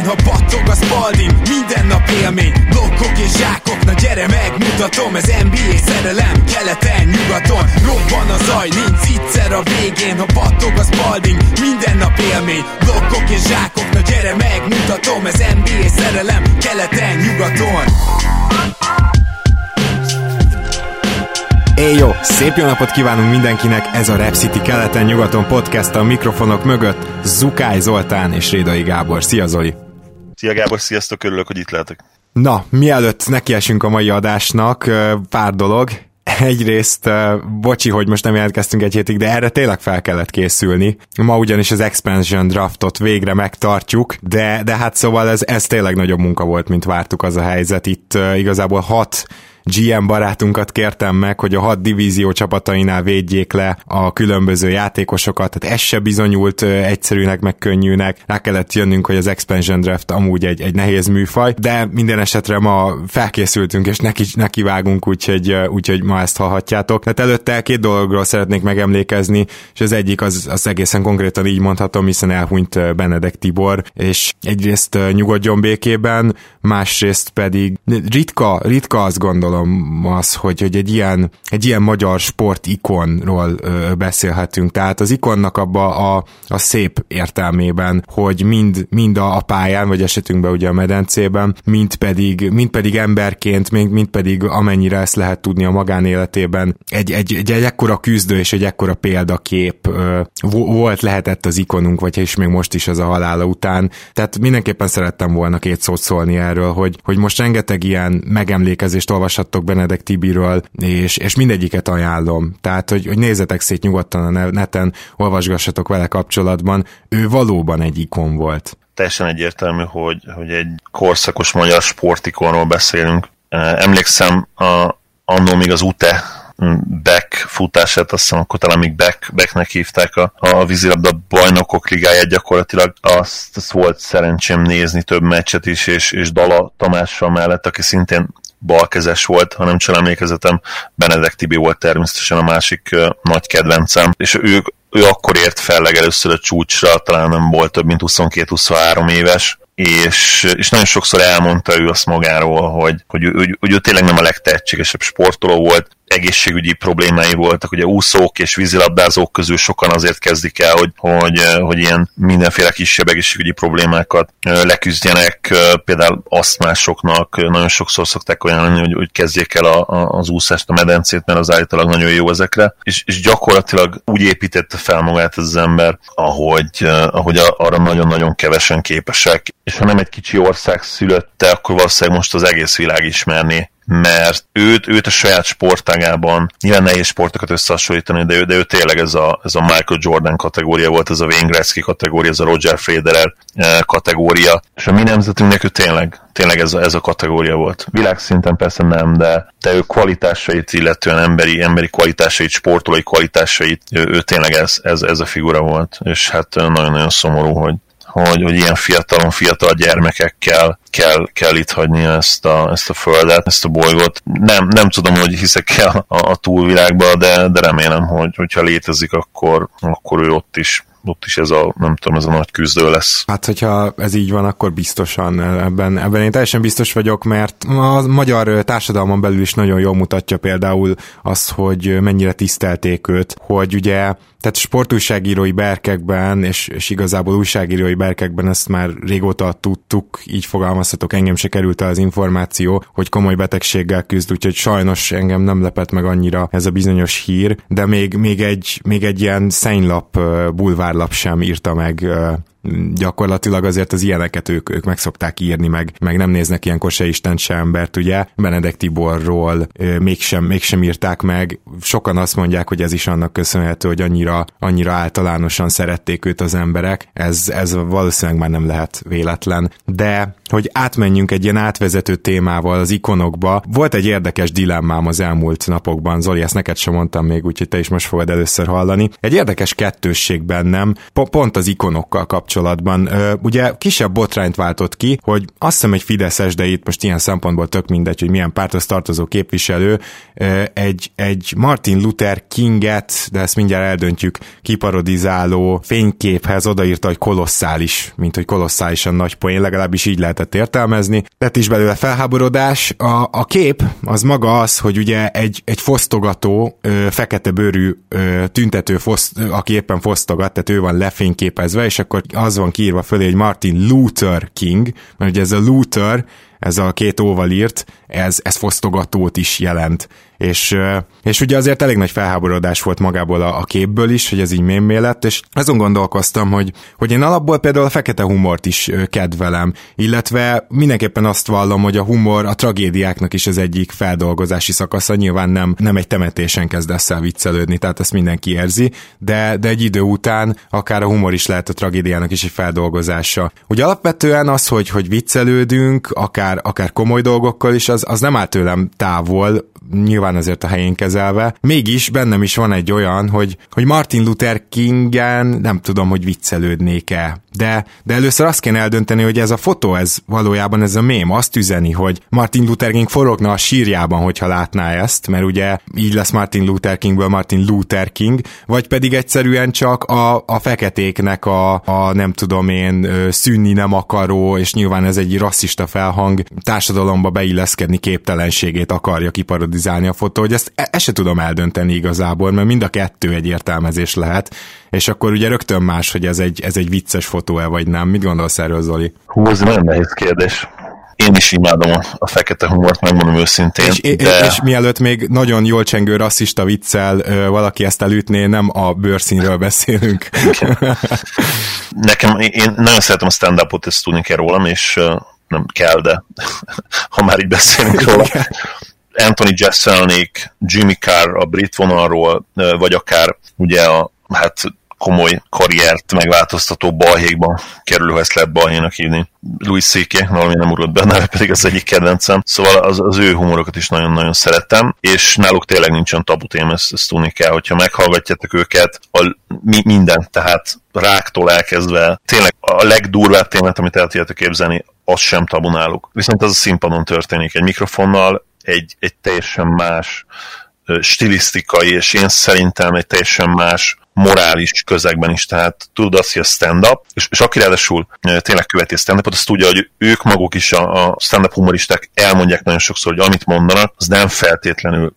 végén, ha battog a spalding Minden nap élmény, blokkok és zsákok Na gyere megmutatom, ez NBA szerelem Keleten, nyugaton, robban a zaj Nincs egyszer a végén, ha battog a spalding Minden nap élmény, blokkok és zsákok Na gyere megmutatom, ez NBA szerelem Keleten, nyugaton Éj jó! Szép jó napot kívánunk mindenkinek! Ez a Rep City keleten-nyugaton podcast a mikrofonok mögött Zukály Zoltán és Rédai Gábor. Szia Zoli! Szia Gábor, sziasztok, örülök, hogy itt lehetek. Na, mielőtt nekiesünk a mai adásnak, pár dolog. Egyrészt, bocsi, hogy most nem jelentkeztünk egy hétig, de erre tényleg fel kellett készülni. Ma ugyanis az expansion draftot végre megtartjuk, de, de hát szóval ez, ez tényleg nagyobb munka volt, mint vártuk az a helyzet. Itt igazából hat GM barátunkat kértem meg, hogy a hat divízió csapatainál védjék le a különböző játékosokat, tehát ez se bizonyult egyszerűnek, meg könnyűnek. Rá kellett jönnünk, hogy az expansion draft amúgy egy, egy nehéz műfaj, de minden esetre ma felkészültünk, és neki, neki vágunk, úgyhogy, úgyhogy ma ezt hallhatjátok. Tehát előtte két dologról szeretnék megemlékezni, és az egyik az, az egészen konkrétan így mondhatom, hiszen elhunyt Benedek Tibor, és egyrészt nyugodjon békében, másrészt pedig ritka, ritka azt gondolom, gondolom az, hogy, hogy egy, ilyen, egy ilyen magyar sportikonról ö, beszélhetünk. Tehát az ikonnak abba a, a szép értelmében, hogy mind, mind a, pályán, vagy esetünkben ugye a medencében, mind pedig, mind pedig emberként, mind, mind pedig amennyire ezt lehet tudni a magánéletében, egy, egy, egy, egy ekkora küzdő és egy ekkora példakép ö, volt, lehetett az ikonunk, vagy és még most is az a halála után. Tehát mindenképpen szerettem volna két szót szólni erről, hogy, hogy most rengeteg ilyen megemlékezést olvashat olvashattok Benedek Tibiről, és, és mindegyiket ajánlom. Tehát, hogy, hogy nézzetek szét nyugodtan a neten, olvasgassatok vele kapcsolatban. Ő valóban egy ikon volt. Teljesen egyértelmű, hogy, hogy egy korszakos magyar sportikonról beszélünk. Emlékszem, a, annó még az UTE Beck futását, azt hiszem akkor talán még Beck, Becknek hívták a, a vízilabda bajnokok ligáját gyakorlatilag. Azt, azt volt szerencsém nézni több meccset is, és, és Dala Tamással mellett, aki szintén balkezes volt, hanem csak emlékezetem, Benedek Tibi volt természetesen a másik nagy kedvencem, és ő, ő akkor ért fel legelőször a csúcsra, talán nem volt több mint 22-23 éves, és, és nagyon sokszor elmondta ő azt magáról, hogy, hogy, hogy, hogy ő tényleg nem a legtehetségesebb sportoló volt, egészségügyi problémái voltak, ugye úszók és vízilabdázók közül sokan azért kezdik el, hogy, hogy, hogy ilyen mindenféle kisebb egészségügyi problémákat leküzdjenek, például asztmásoknak nagyon sokszor szokták olyan, hogy, hogy kezdjék el a, a, az úszást, a medencét, mert az állítólag nagyon jó ezekre, és, és gyakorlatilag úgy építette fel magát ez az ember, ahogy, ahogy arra nagyon-nagyon kevesen képesek, és ha nem egy kicsi ország szülötte, akkor valószínűleg most az egész világ ismerné mert őt, őt a saját sportágában, nyilván nehéz sportokat összehasonlítani, de ő, de ő tényleg ez a, ez a Michael Jordan kategória volt, ez a Wayne Gretzky kategória, ez a Roger Federer eh, kategória, és a mi nemzetünknek ő tényleg, tényleg ez a, ez a kategória volt. Világszinten persze nem, de, de ő kvalitásait, illetően emberi, emberi kvalitásait, sportolói kvalitásait, ő, ő tényleg ez, ez, ez a figura volt, és hát nagyon-nagyon szomorú, hogy, hogy, hogy ilyen fiatalon, fiatal gyermekekkel kell, kell itt hagyni ezt a, ezt a földet, ezt a bolygót. Nem, nem tudom, hogy hiszek el a, a túlvilágba, de, de remélem, hogy hogyha létezik, akkor, akkor ő ott is ott is ez a, nem tudom, ez a nagy küzdő lesz. Hát, hogyha ez így van, akkor biztosan ebben, ebben én teljesen biztos vagyok, mert a magyar társadalmon belül is nagyon jól mutatja például az, hogy mennyire tisztelték őt, hogy ugye tehát sportújságírói berkekben, és, és igazából újságírói berkekben ezt már régóta tudtuk, így fogalmazhatok, engem se került el az információ, hogy komoly betegséggel küzd, úgyhogy sajnos engem nem lepett meg annyira ez a bizonyos hír, de még, még, egy, még egy ilyen szennylap, bulvárlap sem írta meg gyakorlatilag azért az ilyeneket ők, ők meg szokták írni, meg, meg nem néznek ilyenkor se Isten, se embert, ugye? Benedek Tiborról mégsem, mégsem írták meg. Sokan azt mondják, hogy ez is annak köszönhető, hogy annyira, annyira általánosan szerették őt az emberek. Ez, ez valószínűleg már nem lehet véletlen. De hogy átmenjünk egy ilyen átvezető témával az ikonokba. Volt egy érdekes dilemmám az elmúlt napokban, Zoli, ezt neked sem mondtam még, úgyhogy te is most fogod először hallani. Egy érdekes kettősség bennem, pont az ikonokkal kapcsolatban kapcsolatban. Ugye kisebb botrányt váltott ki, hogy azt hiszem egy Fideszes, de itt most ilyen szempontból tök mindegy, hogy milyen párthoz tartozó képviselő, egy, egy Martin Luther Kinget, de ezt mindjárt eldöntjük, kiparodizáló fényképhez odaírta, hogy kolosszális, mint hogy kolosszálisan nagy poén, legalábbis így lehetett értelmezni. Lett is belőle felháborodás. A, a kép az maga az, hogy ugye egy, egy fosztogató, ö, fekete bőrű ö, tüntető, foszt, aki éppen fosztogat, tehát ő van lefényképezve, és akkor az van kiírva fölé, hogy Martin Luther King, mert ugye ez a Luther, ez a két óval írt, ez, ez fosztogatót is jelent. És, és ugye azért elég nagy felháborodás volt magából a, a képből is, hogy ez így mémé lett, és azon gondolkoztam, hogy, hogy én alapból például a fekete humort is kedvelem, illetve mindenképpen azt vallom, hogy a humor a tragédiáknak is az egyik feldolgozási szakasza, nyilván nem, nem egy temetésen kezdesz el viccelődni, tehát ezt mindenki érzi, de, de egy idő után akár a humor is lehet a tragédiának is egy feldolgozása. Ugye alapvetően az, hogy, hogy viccelődünk, akár, akár komoly dolgokkal is, az, az nem áll tőlem távol, nyilván azért a helyén kezelve. Mégis bennem is van egy olyan, hogy, hogy Martin Luther Kingen nem tudom, hogy viccelődnék-e. De, de először azt kéne eldönteni, hogy ez a fotó, ez valójában ez a mém azt üzeni, hogy Martin Luther King forogna a sírjában, hogyha látná ezt, mert ugye így lesz Martin Luther Kingből Martin Luther King, vagy pedig egyszerűen csak a, a feketéknek a, a nem tudom én szűnni nem akaró, és nyilván ez egy rasszista felhang társadalomba beilleszkedni képtelenségét akarja kiparodizálni a fotó, hogy ezt, e, se tudom eldönteni igazából, mert mind a kettő egy értelmezés lehet, és akkor ugye rögtön más, hogy ez egy, ez egy vicces fotó-e vagy nem. Mit gondolsz erről, Zoli? Hú, ez nagyon nehéz kérdés én is imádom a, a fekete humort, megmondom őszintén. És, de... és mielőtt még nagyon jól csengő rasszista viccel ö, valaki ezt elütné, nem a bőrszínről beszélünk. Nekem, én nagyon szeretem a stand-upot, ezt tudni kell rólam, és nem kell, de ha már így beszélünk róla. Anthony Jeselnik, Jimmy Carr a brit vonalról, vagy akár ugye a hát komoly karriert megváltoztató balhékban kerülő, ezt lehet balhénak hívni. Louis C.K. valami nem ugrott be, neve pedig az egyik kedvencem. Szóval az, az ő humorokat is nagyon-nagyon szeretem, és náluk tényleg nincsen tabu téma, ezt, ezt tudni kell, hogyha meghallgatjátok őket, a, mi, minden, tehát ráktól elkezdve, tényleg a legdurvább témát, amit el tudjátok képzelni, az sem tabu náluk. Viszont az a színpadon történik, egy mikrofonnal, egy, egy teljesen más stilisztikai, és én szerintem egy teljesen más morális közegben is, tehát tudod azt, hogy a stand-up, és, és aki ráadásul tényleg követi a stand-upot, azt tudja, hogy ők maguk is a, a stand-up humoristák elmondják nagyon sokszor, hogy amit mondanak, az nem feltétlenül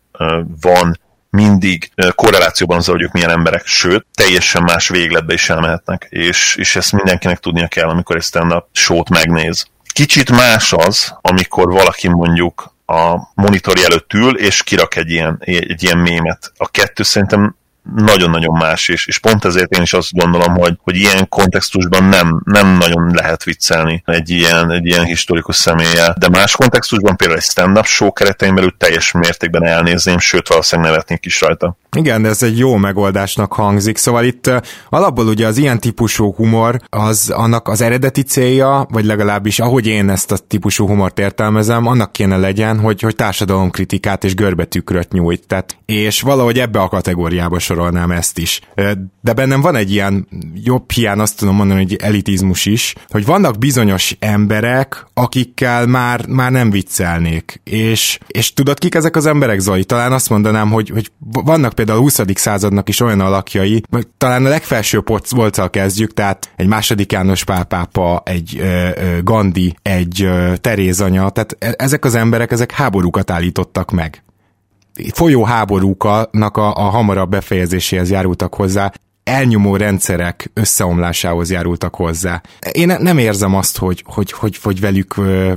van mindig korrelációban azzal, hogy ők milyen emberek, sőt, teljesen más végletbe is elmehetnek, és, és ezt mindenkinek tudnia kell, amikor egy stand-up show megnéz. Kicsit más az, amikor valaki mondjuk a monitor előtt ül, és kirak egy ilyen, egy ilyen mémet. A kettő szerintem nagyon-nagyon más, és, és pont ezért én is azt gondolom, hogy, hogy ilyen kontextusban nem, nem nagyon lehet viccelni egy ilyen, egy ilyen historikus személye, de más kontextusban például egy stand-up show keretein belül teljes mértékben elnézném, sőt valószínűleg nevetnék is rajta. Igen, ez egy jó megoldásnak hangzik, szóval itt alapból ugye az ilyen típusú humor az annak az eredeti célja, vagy legalábbis ahogy én ezt a típusú humort értelmezem, annak kéne legyen, hogy, hogy társadalomkritikát és görbetükröt nyújt, tehát, és valahogy ebbe a kategóriába sorolnám ezt is. De bennem van egy ilyen jobb hiány, azt tudom mondani, hogy elitizmus is, hogy vannak bizonyos emberek, akikkel már, már nem viccelnék. És, és tudod, kik ezek az emberek, Zoli? Talán azt mondanám, hogy, hogy vannak például a 20. századnak is olyan alakjai, talán a legfelső polccal kezdjük, tehát egy második János pápa, egy Gandhi, egy Terézanya, tehát e, ezek az emberek, ezek háborúkat állítottak meg folyó háborúknak a, a hamarabb befejezéséhez járultak hozzá, elnyomó rendszerek összeomlásához járultak hozzá. Én nem érzem azt, hogy, hogy, hogy, hogy velük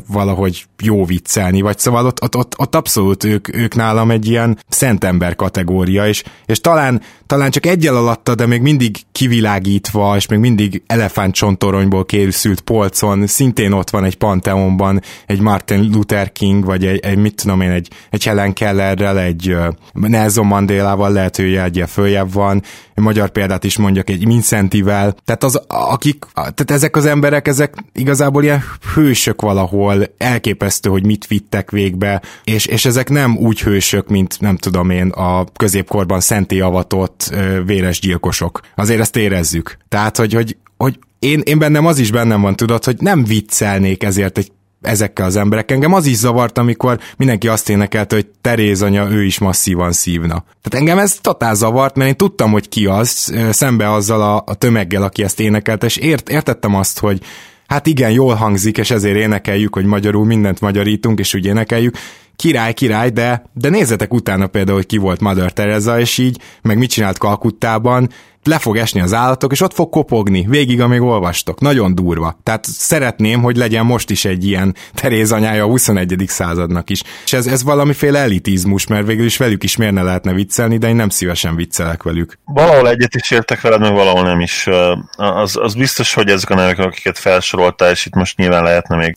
valahogy jó viccelni, vagy szóval ott, ott, ott, abszolút ők, ők nálam egy ilyen szentember kategória, és, és talán, talán csak egyel alatta, de még mindig kivilágítva, és még mindig elefántcsontoronyból készült polcon, szintén ott van egy Pantheonban egy Martin Luther King, vagy egy, egy mit tudom én, egy, egy Helen Kellerrel, egy Nelson Mandélával, lehet, hogy egy följebb van, egy magyar példát példát is mondjak, egy Vincentivel, tehát, az, akik, tehát ezek az emberek, ezek igazából ilyen hősök valahol, elképesztő, hogy mit vittek végbe, és, és ezek nem úgy hősök, mint nem tudom én, a középkorban szenté avatott véres gyilkosok. Azért ezt érezzük. Tehát, hogy, hogy, hogy én, én bennem az is bennem van, tudod, hogy nem viccelnék ezért egy ezekkel az emberek. Engem az is zavart, amikor mindenki azt énekelte, hogy Teréz anya, ő is masszívan szívna. Tehát engem ez totál zavart, mert én tudtam, hogy ki az, szembe azzal a, a tömeggel, aki ezt énekelte, és ért, értettem azt, hogy hát igen, jól hangzik, és ezért énekeljük, hogy magyarul mindent magyarítunk, és úgy énekeljük, király, király, de, de nézzetek utána például, hogy ki volt Mother Teresa, és így, meg mit csinált Kalkuttában, le fog esni az állatok, és ott fog kopogni, végig, amíg olvastok. Nagyon durva. Tehát szeretném, hogy legyen most is egy ilyen Teréz anyája a 21. századnak is. És ez, ez valamiféle elitizmus, mert végül is velük is miért ne lehetne viccelni, de én nem szívesen viccelek velük. Valahol egyet is értek veled, meg valahol nem is. Az, az biztos, hogy ezek a nevek, akiket felsoroltál, és itt most nyilván lehetne még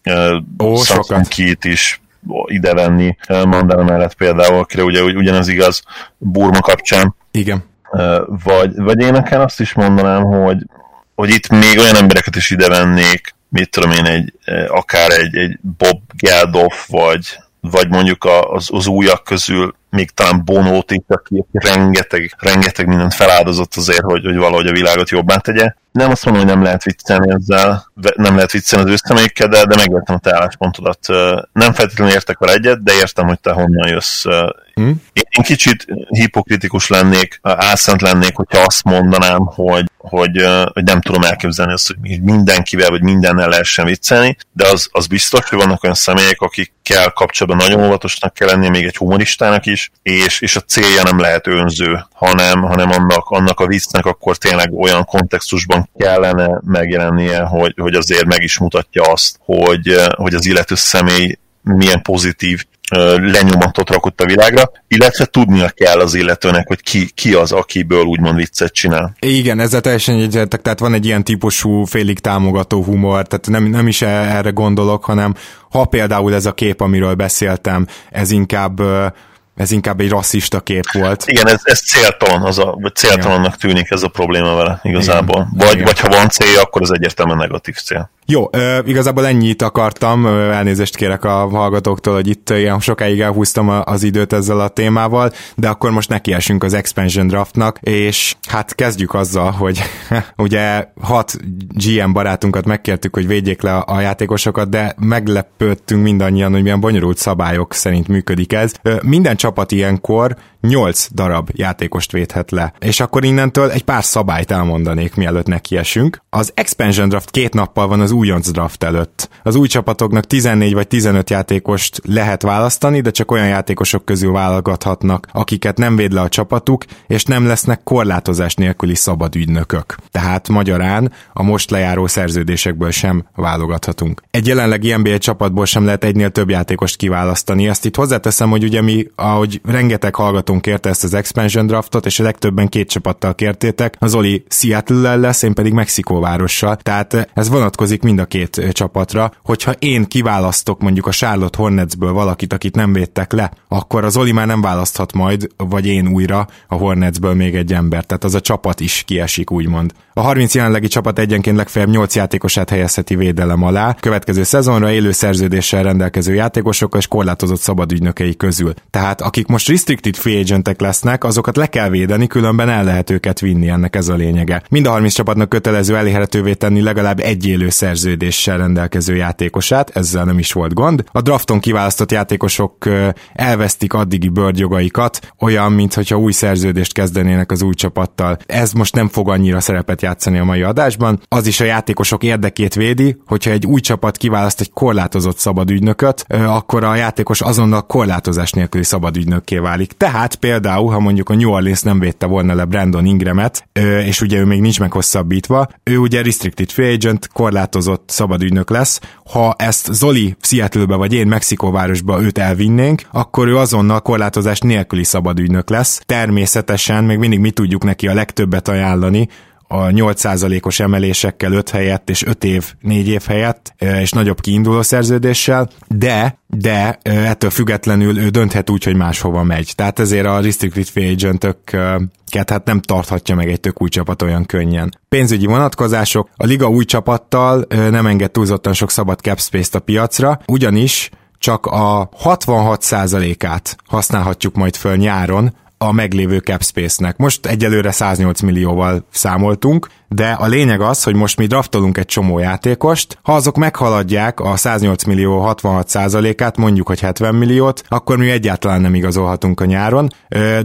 Ó, sokat. Kit is ide venni Mandela mellett például, akire ugye ugyanez igaz Burma kapcsán. Igen. Vagy, vagy én nekem azt is mondanám, hogy, hogy itt még olyan embereket is ide vennék, mit tudom én, egy, akár egy, egy Bob Geldof, vagy, vagy mondjuk az, az újak közül még talán Bonót itt, aki rengeteg, rengeteg mindent feláldozott azért, hogy, hogy valahogy a világot jobbá tegye. Nem azt mondom, hogy nem lehet viccelni ezzel, nem lehet viccelni az ősztemékkel, de, de megértem a te álláspontodat. Nem feltétlenül értek vele egyet, de értem, hogy te honnan jössz. Hmm. Én kicsit hipokritikus lennék, álszent lennék, hogyha azt mondanám, hogy, hogy, hogy nem tudom elképzelni azt, hogy mindenkivel vagy mindennel lehessen viccelni, de az, az biztos, hogy vannak olyan személyek, akikkel kapcsolatban nagyon óvatosnak kell lenni, még egy humoristának is, is, és, és a célja nem lehet önző, hanem, hanem annak, annak a viccnek akkor tényleg olyan kontextusban kellene megjelennie, hogy, hogy azért meg is mutatja azt, hogy, hogy az illető személy milyen pozitív lenyomatot rakott a világra, illetve tudnia kell az illetőnek, hogy ki, ki az, akiből úgymond viccet csinál. Igen, ezzel teljesen egyetértek, tehát van egy ilyen típusú félig támogató humor, tehát nem, nem is erre gondolok, hanem ha például ez a kép, amiről beszéltem, ez inkább ez inkább egy rasszista kép volt. Igen, ez, ez céltalan, az a, vagy céltalannak tűnik ez a probléma vele igazából. Igen. Vagy, Igen. vagy ha van célja, akkor ez egyértelműen negatív cél. Jó, igazából ennyit akartam, elnézést kérek a hallgatóktól, hogy itt ilyen sokáig elhúztam az időt ezzel a témával, de akkor most nekiesünk az Expansion Draftnak, és hát kezdjük azzal, hogy ugye hat GM barátunkat megkértük, hogy védjék le a játékosokat, de meglepődtünk mindannyian, hogy milyen bonyolult szabályok szerint működik ez. Minden csapat ilyenkor 8 darab játékost védhet le. És akkor innentől egy pár szabályt elmondanék, mielőtt nekiesünk. Az Expansion Draft két nappal van az újonc draft előtt. Az új csapatoknak 14 vagy 15 játékost lehet választani, de csak olyan játékosok közül válogathatnak, akiket nem véd le a csapatuk, és nem lesznek korlátozás nélküli szabad ügynökök. Tehát magyarán a most lejáró szerződésekből sem válogathatunk. Egy jelenlegi NBA csapatból sem lehet egynél több játékost kiválasztani. Ezt itt hozzáteszem, hogy ugye mi, ahogy rengeteg hallgató csapatunk kérte ezt az expansion draftot, és a legtöbben két csapattal kértétek. Az Oli seattle lesz, én pedig Mexikóvárossal. Tehát ez vonatkozik mind a két csapatra. Hogyha én kiválasztok mondjuk a Charlotte Hornetsből valakit, akit nem védtek le, akkor az Oli már nem választhat majd, vagy én újra a Hornetsből még egy ember. Tehát az a csapat is kiesik, úgymond. A 30 jelenlegi csapat egyenként legfeljebb 8 játékosát helyezheti védelem alá, következő szezonra élő szerződéssel rendelkező játékosok és korlátozott szabadügynökei közül. Tehát akik most restricted free agentek lesznek, azokat le kell védeni, különben el lehet őket vinni, ennek ez a lényege. Mind a 30 csapatnak kötelező elérhetővé tenni legalább egy élő szerződéssel rendelkező játékosát, ezzel nem is volt gond. A drafton kiválasztott játékosok elvesztik addigi bőrjogaikat, olyan, mintha új szerződést kezdenének az új csapattal. Ez most nem fog annyira szerepet játszani a mai adásban. Az is a játékosok érdekét védi, hogyha egy új csapat kiválaszt egy korlátozott szabad ügynököt, akkor a játékos azonnal korlátozás nélküli szabad ügynökké válik. Tehát például, ha mondjuk a New Orleans nem védte volna le Brandon Ingramet, és ugye ő még nincs meghosszabbítva, ő ugye restricted free agent, korlátozott szabadügynök lesz. Ha ezt Zoli Seattle-be vagy én Mexikóvárosba őt elvinnénk, akkor ő azonnal korlátozás nélküli szabadügynök lesz. Természetesen még mindig mi tudjuk neki a legtöbbet ajánlani, a 8%-os emelésekkel 5 helyett és 5 év, 4 év helyett, és nagyobb kiinduló szerződéssel, de de ettől függetlenül ő dönthet úgy, hogy máshova megy. Tehát ezért a restricted free agent hát nem tarthatja meg egy tök új csapat olyan könnyen. Pénzügyi vonatkozások, a liga új csapattal nem enged túlzottan sok szabad cap space-t a piacra, ugyanis csak a 66%-át használhatjuk majd föl nyáron a meglévő cap space-nek. Most egyelőre 108 millióval számoltunk, de a lényeg az, hogy most mi draftolunk egy csomó játékost, ha azok meghaladják a 108 millió 66%-át, mondjuk, hogy 70 milliót, akkor mi egyáltalán nem igazolhatunk a nyáron,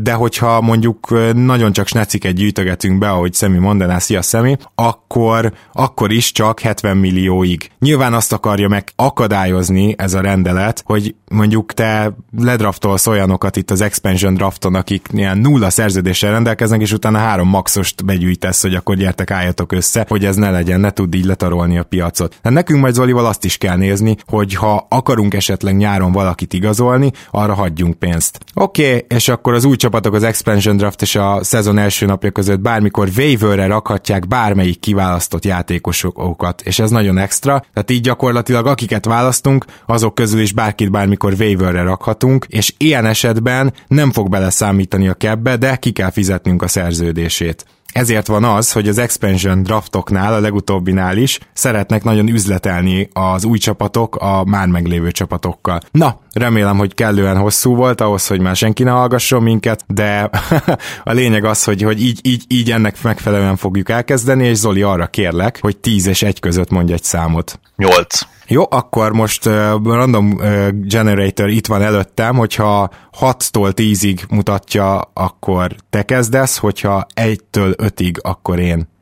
de hogyha mondjuk nagyon csak sneciket gyűjtögetünk be, ahogy Szemi mondaná, szia Szemi, akkor, akkor is csak 70 millióig. Nyilván azt akarja meg akadályozni ez a rendelet, hogy mondjuk te ledraftolsz olyanokat itt az expansion drafton, akik ilyen nulla szerződéssel rendelkeznek, és utána három maxost begyűjtesz, hogy akkor gyertek álljatok össze, hogy ez ne legyen, ne tud így letarolni a piacot. Hát nekünk majd Zolival azt is kell nézni, hogy ha akarunk esetleg nyáron valakit igazolni, arra hagyjunk pénzt. Oké, okay, és akkor az új csapatok az expansion draft és a szezon első napja között bármikor waiverre rakhatják bármelyik kiválasztott játékosokat, és ez nagyon extra, tehát így gyakorlatilag akiket választunk, azok közül is bárkit bármikor waiverre rakhatunk, és ilyen esetben nem fog beleszámítani a kebbe, de ki kell fizetnünk a szerződését. Ezért van az, hogy az expansion draftoknál, a legutóbbinál is szeretnek nagyon üzletelni az új csapatok a már meglévő csapatokkal. Na, remélem, hogy kellően hosszú volt ahhoz, hogy már senki ne hallgasson minket, de a lényeg az, hogy, hogy így, így, így ennek megfelelően fogjuk elkezdeni, és Zoli arra kérlek, hogy 10 és 1 között mondj egy számot. 8. Jó, akkor most uh, Random uh, Generator itt van előttem, hogyha 6-tól 10-ig mutatja, akkor te kezdesz, hogyha 1-től 5-ig, akkor én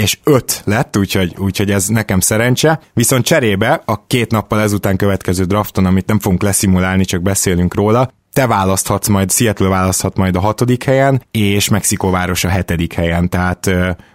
és 5 lett, úgyhogy, úgyhogy ez nekem szerencse. Viszont cserébe a két nappal ezután következő drafton, amit nem fogunk leszimulálni, csak beszélünk róla, te választhatsz majd, Seattle választhat majd a hatodik helyen, és Mexikóváros a hetedik helyen, tehát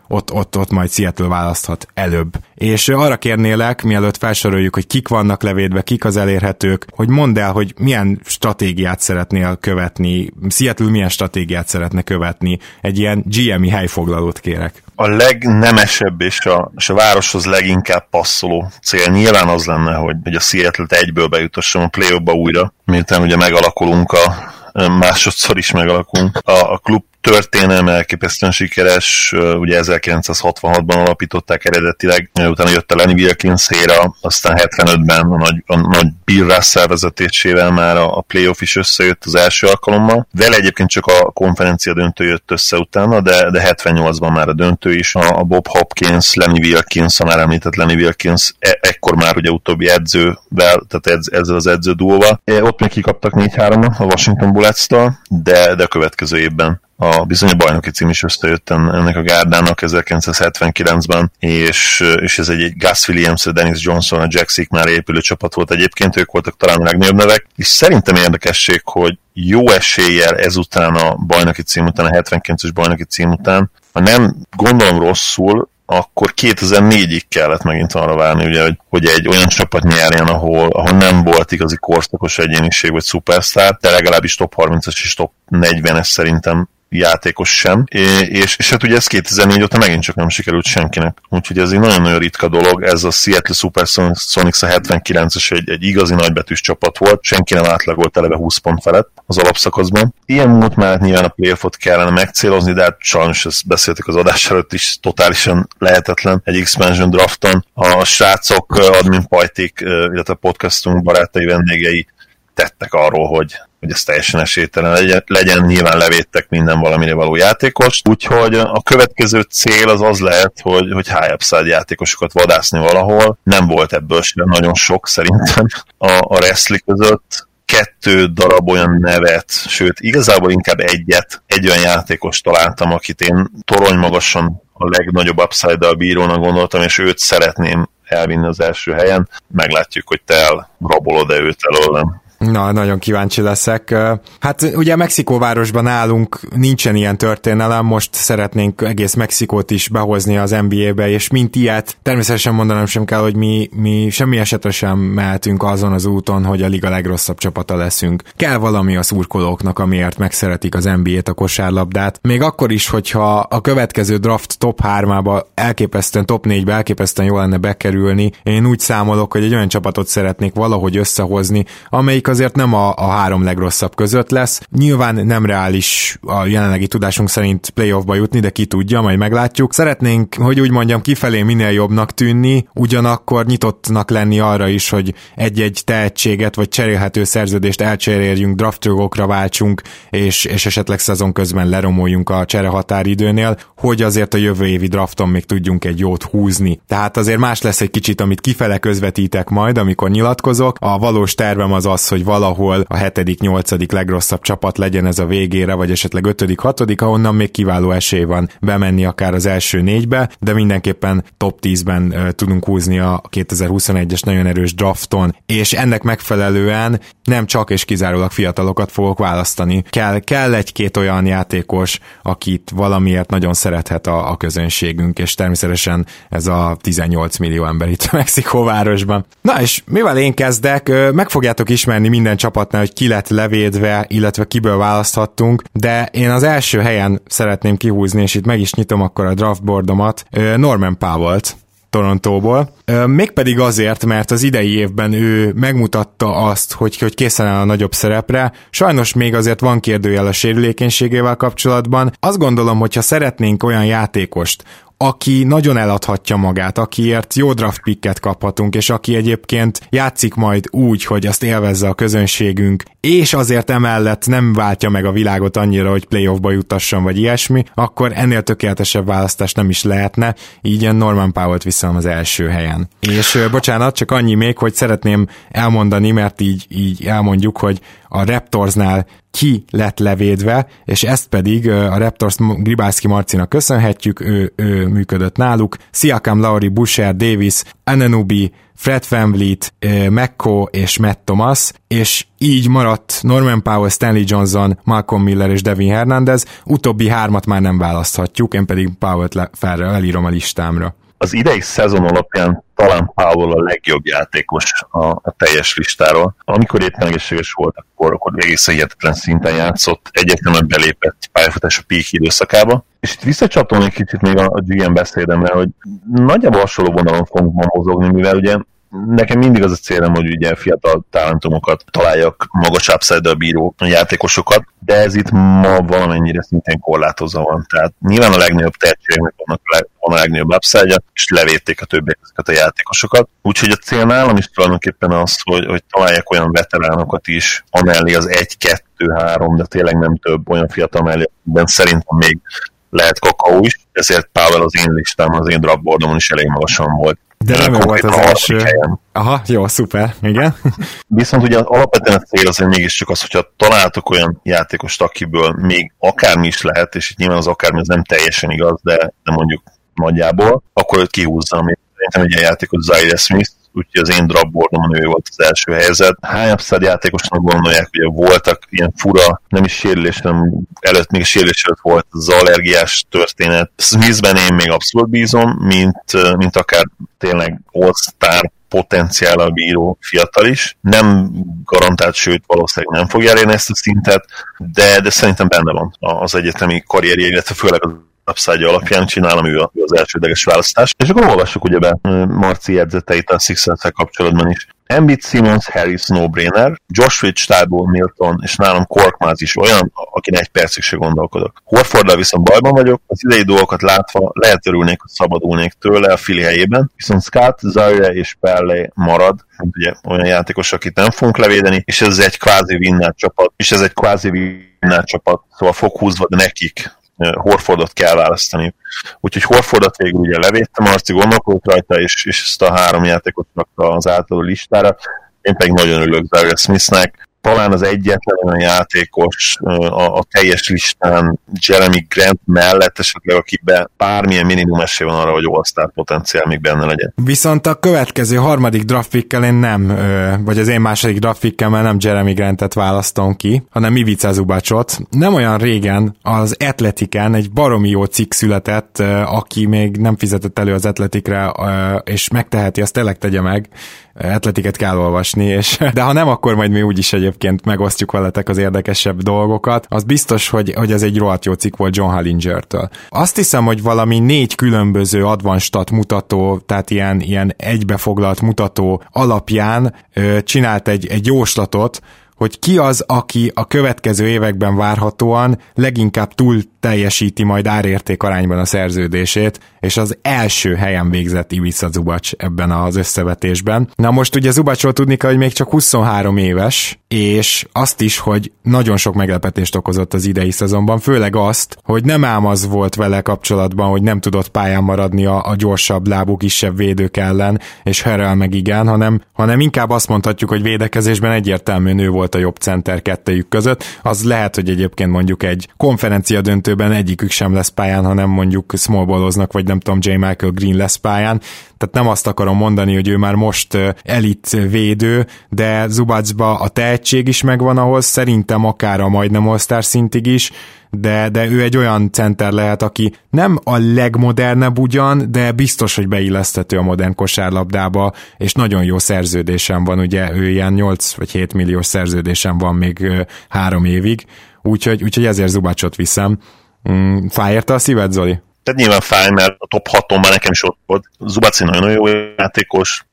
ott, ott, ott majd Seattle választhat előbb. És arra kérnélek, mielőtt felsoroljuk, hogy kik vannak levédve, kik az elérhetők, hogy mondd el, hogy milyen stratégiát szeretnél követni, Seattle milyen stratégiát szeretne követni, egy ilyen GMI helyfoglalót kérek. A legnemesebb és a, és a városhoz leginkább passzoló cél nyilván az lenne, hogy, hogy a Seattle-t egyből bejutassam a play újra, miután ugye megalakulunk a másodszor is megalakulunk. A, a klub történelme elképesztően sikeres, ugye 1966-ban alapították eredetileg, utána jött a Lenny Wilkins éra, aztán 75-ben a nagy, a nagy Bill Russell vezetésével már a, a playoff is összejött az első alkalommal. Vele egyébként csak a konferencia döntő jött össze utána, de, de 78-ban már a döntő is. A, a Bob Hopkins, Lenny Wilkins, a már említett Lenny Wilkins, e, ekkor már ugye utóbbi edzővel, tehát edz, ezzel az edző duóval. E, ott még kikaptak 4-3 a Washington Bullets-tól, de, de a következő évben a bizony a bajnoki cím is összejött ennek a gárdának 1979-ben, és, és ez egy, egy Gus Williams, Dennis Johnson, a Jack már épülő csapat volt egyébként, ők voltak talán a legnagyobb nevek, és szerintem érdekesség, hogy jó eséllyel ezután a bajnoki cím után, a 79-es bajnoki cím után, ha nem gondolom rosszul, akkor 2004-ig kellett megint arra várni, ugye, hogy, hogy egy olyan csapat nyerjen, ahol, ahol nem volt igazi korszakos egyéniség vagy szupersztár, de legalábbis top 30-as és top 40-es szerintem játékos sem, és, és hát ugye ez 2004 óta megint csak nem sikerült senkinek. Úgyhogy ez egy nagyon-nagyon ritka dolog, ez a Seattle Supersonics a 79-es egy, egy igazi nagybetűs csapat volt, senki nem átlagolt eleve 20 pont felett az alapszakaszban. Ilyen múlt mellett nyilván a playoffot kellene megcélozni, de hát sajnos ezt beszéltük az adás előtt is, totálisan lehetetlen egy expansion drafton. A srácok, admin pajtik, illetve a podcastunk barátai vendégei tettek arról, hogy hogy ez teljesen esélytelen legyen, legyen, nyilván levédtek minden valamire való játékos, úgyhogy a következő cél az az lehet, hogy, hogy high upside játékosokat vadászni valahol, nem volt ebből sem nagyon sok szerintem a, a wrestling között, kettő darab olyan nevet, sőt, igazából inkább egyet, egy olyan játékos találtam, akit én torony magasan a legnagyobb upside-dal bírónak gondoltam, és őt szeretném elvinni az első helyen. Meglátjuk, hogy te elrabolod-e őt előlem. Na, nagyon kíváncsi leszek. Hát ugye Mexikóvárosban állunk, nincsen ilyen történelem, most szeretnénk egész Mexikót is behozni az NBA-be, és mint ilyet, természetesen mondanom sem kell, hogy mi, mi semmi esetre sem mehetünk azon az úton, hogy a liga legrosszabb csapata leszünk. Kell valami a szurkolóknak, amiért megszeretik az NBA-t, a kosárlabdát. Még akkor is, hogyha a következő draft top 3-ába elképesztően, top 4-be elképesztően jó lenne bekerülni, én úgy számolok, hogy egy olyan csapatot szeretnék valahogy összehozni, amelyik azért nem a, a három legrosszabb között lesz. Nyilván nem reális a jelenlegi tudásunk szerint playoffba jutni, de ki tudja, majd meglátjuk. Szeretnénk, hogy úgy mondjam, kifelé minél jobbnak tűnni, ugyanakkor nyitottnak lenni arra is, hogy egy-egy tehetséget vagy cserélhető szerződést elcseréljünk, draftjogokra váltsunk, és, és esetleg szezon közben leromoljunk a cserehatáridőnél, hogy azért a jövő évi drafton még tudjunk egy jót húzni. Tehát azért más lesz egy kicsit, amit kifele közvetítek majd, amikor nyilatkozok. A valós tervem az az, hogy valahol a hetedik, nyolcadik legrosszabb csapat legyen ez a végére, vagy esetleg ötödik, hatodik, ahonnan még kiváló esély van bemenni akár az első négybe, de mindenképpen top 10-ben uh, tudunk húzni a 2021-es nagyon erős drafton, és ennek megfelelően nem csak és kizárólag fiatalokat fogok választani. Kell, kell egy-két olyan játékos, akit valamiért nagyon szerethet a, a közönségünk, és természetesen ez a 18 millió ember itt Mexikóvárosban. Na és mivel én kezdek, meg fogjátok ismerni minden csapatnál, hogy ki lett levédve, illetve kiből választhattunk, de én az első helyen szeretném kihúzni, és itt meg is nyitom akkor a draftboardomat, Norman Powell-t, Torontóból. Mégpedig azért, mert az idei évben ő megmutatta azt, hogy, hogy készen áll a nagyobb szerepre. Sajnos még azért van kérdőjel a sérülékenységével kapcsolatban. Azt gondolom, hogy ha szeretnénk olyan játékost, aki nagyon eladhatja magát, akiért jó draft picket kaphatunk, és aki egyébként játszik majd úgy, hogy azt élvezze a közönségünk, és azért emellett nem váltja meg a világot annyira, hogy playoffba jutasson, vagy ilyesmi, akkor ennél tökéletesebb választás nem is lehetne, így Norman Powell-t viszem az első helyen. És bocsánat, csak annyi még, hogy szeretném elmondani, mert így, így elmondjuk, hogy a Raptorsnál ki lett levédve, és ezt pedig a Raptors Gribászki Marcinak köszönhetjük, ő, ő működött náluk. Siakam, Lauri, Busher, Davis, Ananubi, Fred VanVleet, Mekko és Matt Thomas, és így maradt Norman Powell, Stanley Johnson, Malcolm Miller és Devin Hernandez, utóbbi hármat már nem választhatjuk, én pedig Powell-t le, felre elírom a listámra az idei szezon alapján talán Powell a legjobb játékos a, a teljes listáról. Amikor éppen egészséges volt, akkor, akkor egészen hihetetlen szinten játszott, egyetlen belépett pályafutás a peak időszakába. És itt visszacsatolni egy kicsit még a, a GM beszédemre, hogy nagyjából hasonló vonalon fogunk ma mozogni, mivel ugye nekem mindig az a célom, hogy ugye fiatal talentumokat találjak, magas upside bíró játékosokat, de ez itt ma valamennyire szintén korlátozva van. Tehát nyilván a legnagyobb tehetségnek vannak a, leg, van a legnagyobb upside és levédték a többiek ezeket a játékosokat. Úgyhogy a cél nálam is tulajdonképpen az, hogy, hogy találjak olyan veteránokat is, amellé az 1-2-3, de tényleg nem több olyan fiatal mellé, szerintem még lehet kakaó is, ezért Pavel az én listám, az én draftboardomon is elég magasan volt. De nem volt az első. Helyen. Aha, jó, szuper, igen. Viszont ugye alapvetően a cél azért mégiscsak az, hogyha találtok olyan játékost, akiből még akármi is lehet, és itt nyilván az akármi az nem teljesen igaz, de, de mondjuk nagyjából, akkor őt kihúzza, ami szerintem egy ilyen játékos Zaire Smith, úgyhogy az én drapboardomon ő volt az első helyzet. Hány upside játékosnak gondolják, hogy voltak ilyen fura, nem is sérülés, hanem előtt még sérülés előtt volt az allergiás történet. Smithben én még abszolút bízom, mint, mint akár tényleg all-star a bíró fiatal is. Nem garantált, sőt valószínűleg nem fogja elérni ezt a szintet, de, de szerintem benne van az egyetemi karrierje, illetve főleg az upside alapján csinálom, ő az elsődleges választás. És akkor olvassuk ugye be Marci jegyzeteit a sixers kapcsolatban is. Embiid, Simmons, Harris, no-brainer, Josh Rich, Tybull, Milton, és nálam Korkmaz is olyan, akin egy percig se gondolkodok. Horforddal viszont bajban vagyok, az idei dolgokat látva lehet örülnék, hogy szabadulnék tőle a fili helyében, viszont Scott, Zaire és Perley marad, ugye olyan játékos, akit nem fogunk levédeni, és ez egy kvázi winner csapat, és ez egy kvázi winner csapat, szóval fog húzva, nekik Horfordot kell választani. Úgyhogy Horfordot végül ugye levédtem, Marci gondolkodott rajta, és, és ezt a három játékot az általó listára. Én pedig nagyon örülök Zaire Smithnek. Talán az egyetlen olyan játékos a, a teljes listán Jeremy Grant mellett esetleg, akiben bármilyen minimum esély van arra, hogy all potenciál még benne legyen. Viszont a következő harmadik draft pickkel én nem, vagy az én második draft pickkel nem Jeremy Grantet választom ki, hanem Ivica Zubacot. Nem olyan régen az Atletiken egy baromi jó cikk született, aki még nem fizetett elő az Atletikre, és megteheti, azt tényleg tegye meg, atletiket kell olvasni, és, de ha nem, akkor majd mi úgyis egyébként megosztjuk veletek az érdekesebb dolgokat. Az biztos, hogy, hogy ez egy rohadt jó cikk volt John Hallinger-től. Azt hiszem, hogy valami négy különböző advanstat mutató, tehát ilyen, ilyen egybefoglalt mutató alapján ö, csinált egy, egy jóslatot, hogy ki az, aki a következő években várhatóan leginkább túl teljesíti majd árérték arányban a szerződését, és az első helyen végzett Ivica Zubac ebben az összevetésben. Na most ugye Zubacsról tudni kell, hogy még csak 23 éves, és azt is, hogy nagyon sok meglepetést okozott az idei szezonban, főleg azt, hogy nem ám az volt vele kapcsolatban, hogy nem tudott pályán maradni a, a gyorsabb lábú kisebb védők ellen, és Herel meg igen, hanem, hanem inkább azt mondhatjuk, hogy védekezésben egyértelműen ő volt a jobb center kettejük között. Az lehet, hogy egyébként mondjuk egy konferencia döntőben egyikük sem lesz pályán, hanem mondjuk smallballoznak, vagy nem tudom, J. Michael Green lesz pályán. Tehát nem azt akarom mondani, hogy ő már most elit védő, de Zubacba a tehetség is megvan ahhoz, szerintem akár a majdnem all szintig is, de, de ő egy olyan center lehet, aki nem a legmodernebb ugyan, de biztos, hogy beilleszthető a modern kosárlabdába, és nagyon jó szerződésem van, ugye ő ilyen 8 vagy 7 milliós szerződésem van még három évig, úgyhogy, úgyhogy ezért Zubácsot viszem. Mm, fájérte a szíved, Zoli? Tehát nyilván fáj, mert a top 6-on már nekem is ott volt. Zubaci nagyon jó játékos,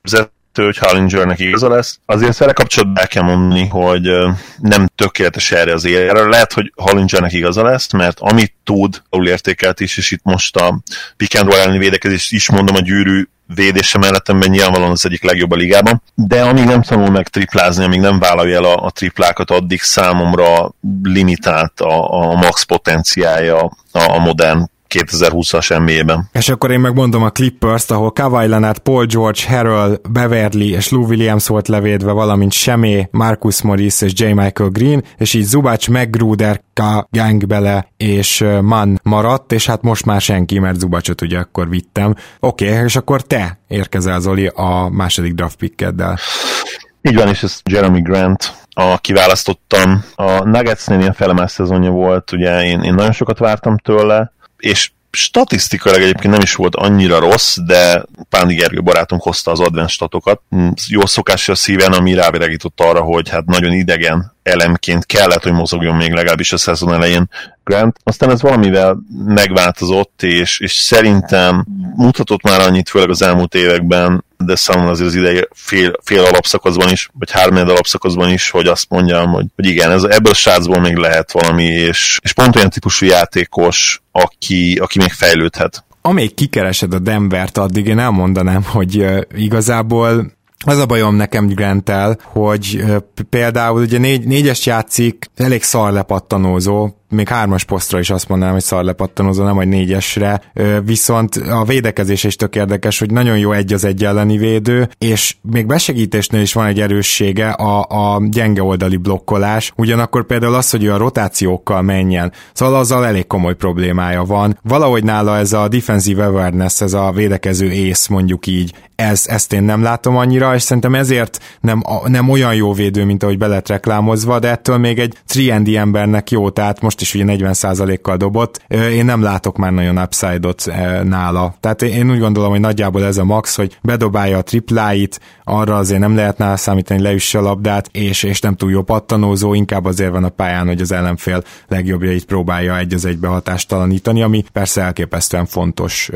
hogy Hallingernek igaza lesz. Azért vele kapcsolatban el kell mondani, hogy nem tökéletes erre az érre. Lehet, hogy Hallingernek igaza lesz, mert amit tud, ahol értékelt is, és itt most a pick and elleni védekezést is mondom, a gyűrű védése mellettemben nyilvánvalóan az egyik legjobb a ligában, de amíg nem tanul meg triplázni, amíg nem vállalja el a, a triplákat, addig számomra limitált a, a max potenciája a, a modern 2020-as NBA-ben. És akkor én megmondom a Clippers-t, ahol Kawhi Leonard, Paul George, Harold, Beverly és Lou Williams volt levédve, valamint Semé, Marcus Morris és J. Michael Green, és így Zubac, McGruder, Ka, Gangbele és Mann maradt, és hát most már senki, mert Zubacot ugye akkor vittem. Oké, okay, és akkor te érkezel Zoli a második draft pickeddel. Így van, és ez Jeremy Grant, a kiválasztottam. A Nuggetsnél ilyen felemás szezonja volt, ugye én, én nagyon sokat vártam tőle, és statisztikailag egyébként nem is volt annyira rossz, de Pándi Gergő barátunk hozta az advent statokat. Jó szokásra szíven, ami rávilágított arra, hogy hát nagyon idegen elemként kellett, hogy mozogjon még legalábbis a szezon elején Grant. Aztán ez valamivel megváltozott, és, és szerintem mutatott már annyit, főleg az elmúlt években, de számomra azért az idei fél, fél alapszakaszban is, vagy három alapszakaszban is, hogy azt mondjam, hogy, hogy igen, ez, ebből a srácból még lehet valami, és, és pont olyan típusú játékos, aki, aki még fejlődhet. Amíg kikeresed a Denvert, addig én elmondanám, hogy igazából az a bajom nekem Grantel, hogy például ugye négy, négyes játszik, elég szar lepattanózó, még hármas posztra is azt mondanám, hogy szar lepattanózó, nem vagy négyesre, viszont a védekezés is tök érdekes, hogy nagyon jó egy az egy elleni védő, és még besegítésnél is van egy erőssége a, a gyenge oldali blokkolás, ugyanakkor például az, hogy ő a rotációkkal menjen, szóval azzal elég komoly problémája van. Valahogy nála ez a defensive awareness, ez a védekező ész mondjuk így, ez, ezt én nem látom annyira, és szerintem ezért nem, nem olyan jó védő, mint ahogy be lett reklámozva, de ettől még egy 3 embernek jó, tehát most is ugye 40%-kal dobott, én nem látok már nagyon upside-ot nála. Tehát én úgy gondolom, hogy nagyjából ez a max, hogy bedobálja a tripláit, arra azért nem lehet nála számítani, leüsse a labdát, és, és nem túl jó pattanózó, inkább azért van a pályán, hogy az ellenfél legjobbjait próbálja egy az egybe hatástalanítani, ami persze elképesztően fontos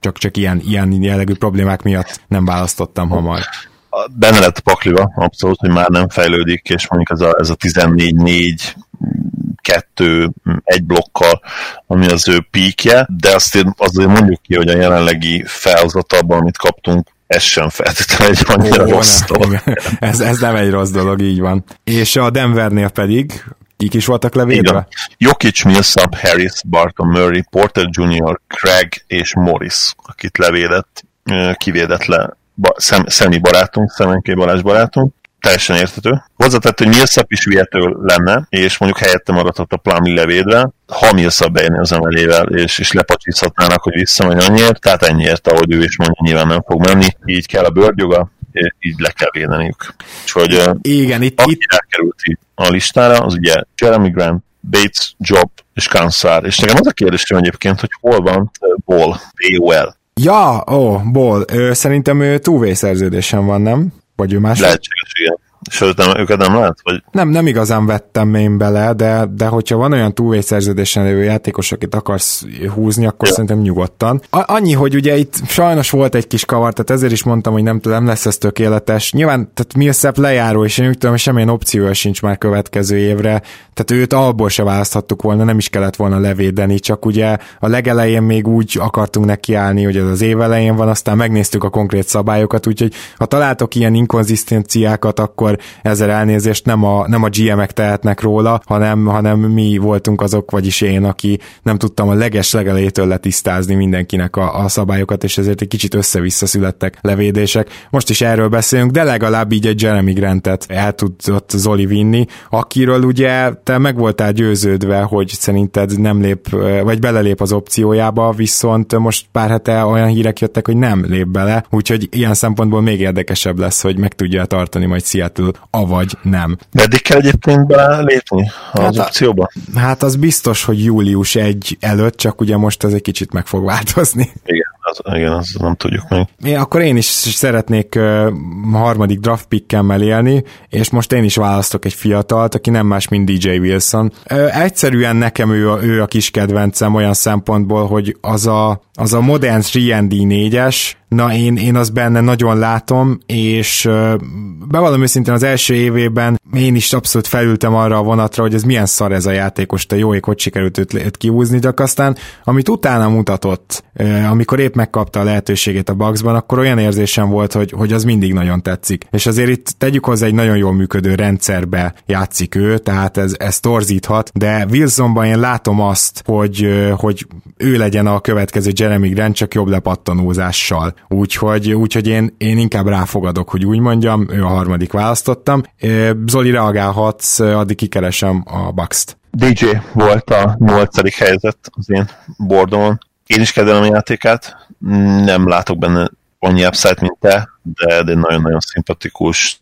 csak, csak ilyen, ilyen jellegű problémák miatt nem választottam hamar benne lett pakliva, abszolút, hogy már nem fejlődik, és mondjuk ez a, ez a 14-4 kettő, egy blokkal, ami az ő píkje, de azt azért mondjuk ki, hogy a jelenlegi felhozatalban, amit kaptunk, ez sem feltétlenül egy annyira Ó, rossz dolog. Ez, ez nem egy rossz dolog, így van. És a Denvernél pedig Kik is voltak levédve? Jokic, Millsap, Harris, Barton Murray, Porter Jr., Craig és Morris, akit levédett, kivédett le Szem, Szemi barátunk, Szemenké Balázs barátunk. Teljesen értető. Hozzátett, hogy Millsap is vihető lenne, és mondjuk helyette maradhat a Plumlee levédve, ha Millsap bejönni az emelével, és, és lepacsíthatnának, hogy visszamegy annyiért, tehát ennyiért, ahogy ő is mondja, nyilván nem fog menni, így kell a bőrgyoga, így le kell védeniük. Úgyhogy Igen, itt, aki itt... elkerült a listára, az ugye Jeremy Grant, Bates, Job és Kansar. És nekem az a kérdésem egyébként, hogy hol van Ball, B-O-L. Ja, ó, Ball. Ő, szerintem ő túvé szerződésen van, nem? Vagy ő más? És nem, őket nem lehet? Vagy? Nem, nem igazán vettem én bele, de, de hogyha van olyan túvé szerződésen lévő játékos, akit akarsz húzni, akkor ja. szerintem nyugodtan. A- annyi, hogy ugye itt sajnos volt egy kis kavar, tehát ezért is mondtam, hogy nem tudom, lesz ez tökéletes. Nyilván, tehát Millsap lejáró, és én úgy tudom, hogy semmilyen opciója sincs már következő évre, tehát őt alból se választhattuk volna, nem is kellett volna levédeni, csak ugye a legelején még úgy akartunk nekiállni, hogy ez az év elején van, aztán megnéztük a konkrét szabályokat, úgyhogy ha találtok ilyen inkonzisztenciákat, akkor ezzel elnézést nem a, nem a GM-ek tehetnek róla, hanem, hanem mi voltunk azok, vagyis én, aki nem tudtam a leges legelejétől letisztázni mindenkinek a, a szabályokat, és ezért egy kicsit össze-vissza születtek levédések. Most is erről beszélünk, de legalább így egy Jeremy Grantet el tudott Zoli vinni, akiről ugye te meg voltál győződve, hogy szerinted nem lép, vagy belelép az opciójába, viszont most pár hete olyan hírek jöttek, hogy nem lép bele, úgyhogy ilyen szempontból még érdekesebb lesz, hogy meg tudja tartani majd Seattle avagy nem. Meddig kell egyébként belépni az hát, opcióba? Hát az biztos, hogy július 1 előtt, csak ugye most ez egy kicsit meg fog változni. Igen az, igen, azt nem tudjuk még. Én, akkor én is szeretnék uh, harmadik draft pickemmel élni, és most én is választok egy fiatalt, aki nem más, mint DJ Wilson. Uh, egyszerűen nekem ő a, ő a kis kedvencem olyan szempontból, hogy az a, az a modern 3D 4-es, na én, én azt benne nagyon látom, és bevallom őszintén az első évében én is abszolút felültem arra a vonatra, hogy ez milyen szar ez a játékos, te jó ég, hogy sikerült őt, őt kihúzni, de aztán amit utána mutatott, amikor épp megkapta a lehetőségét a Bucksban, akkor olyan érzésem volt, hogy, hogy az mindig nagyon tetszik. És azért itt tegyük hozzá egy nagyon jól működő rendszerbe játszik ő, tehát ez, ez torzíthat, de Wilsonban én látom azt, hogy, hogy ő legyen a következő Jeremy Grant, csak jobb lepattanózással. Úgyhogy, úgyhogy én, én inkább ráfogadok, hogy úgy mondjam, ő a harmadik választottam. Zoli reagálhatsz, addig kikeresem a Bucks-t. DJ volt a nyolcadik helyzet az én bordomon. Én is kedvelem a játékát, nem látok benne annyi upside, mint te, de, de nagyon-nagyon szimpatikus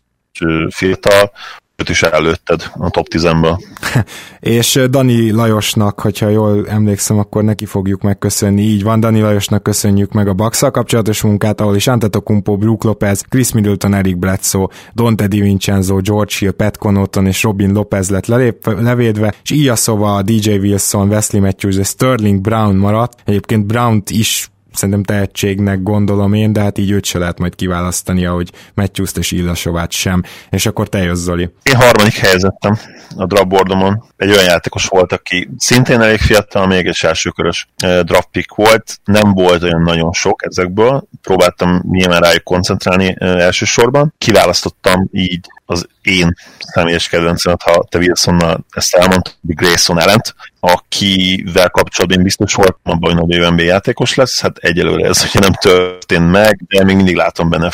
fiatal, őt is előtted a top 10-ből. és Dani Lajosnak, hogyha jól emlékszem, akkor neki fogjuk megköszönni. Így van, Dani Lajosnak köszönjük meg a Baxa kapcsolatos munkát, ahol is Antetokumpo, Brook Lopez, Chris Middleton, Eric Bledsoe, Dante DiVincenzo, George Hill, Pat Connaughton és Robin Lopez lett lelép, levédve, és így a szóval DJ Wilson, Wesley Matthews és Sterling Brown maradt. Egyébként Brown-t is szerintem tehetségnek gondolom én, de hát így őt se lehet majd kiválasztani, ahogy Matthews-t és Illasovát sem. És akkor te jössz, Zoli. Én harmadik helyezettem a draftboardomon. Egy olyan játékos volt, aki szintén elég fiatal, még egy elsőkörös draft pick volt. Nem volt olyan nagyon sok ezekből. Próbáltam nyilván rájuk koncentrálni elsősorban. Kiválasztottam így az én személyes kedvencemet, ha te Wilsonnal ezt elmondtad, Grayson ellent, akivel kapcsolatban biztos voltam abban, hogy nagy NBA játékos lesz, hát egyelőre ez ugye nem történt meg, de még mindig látom benne a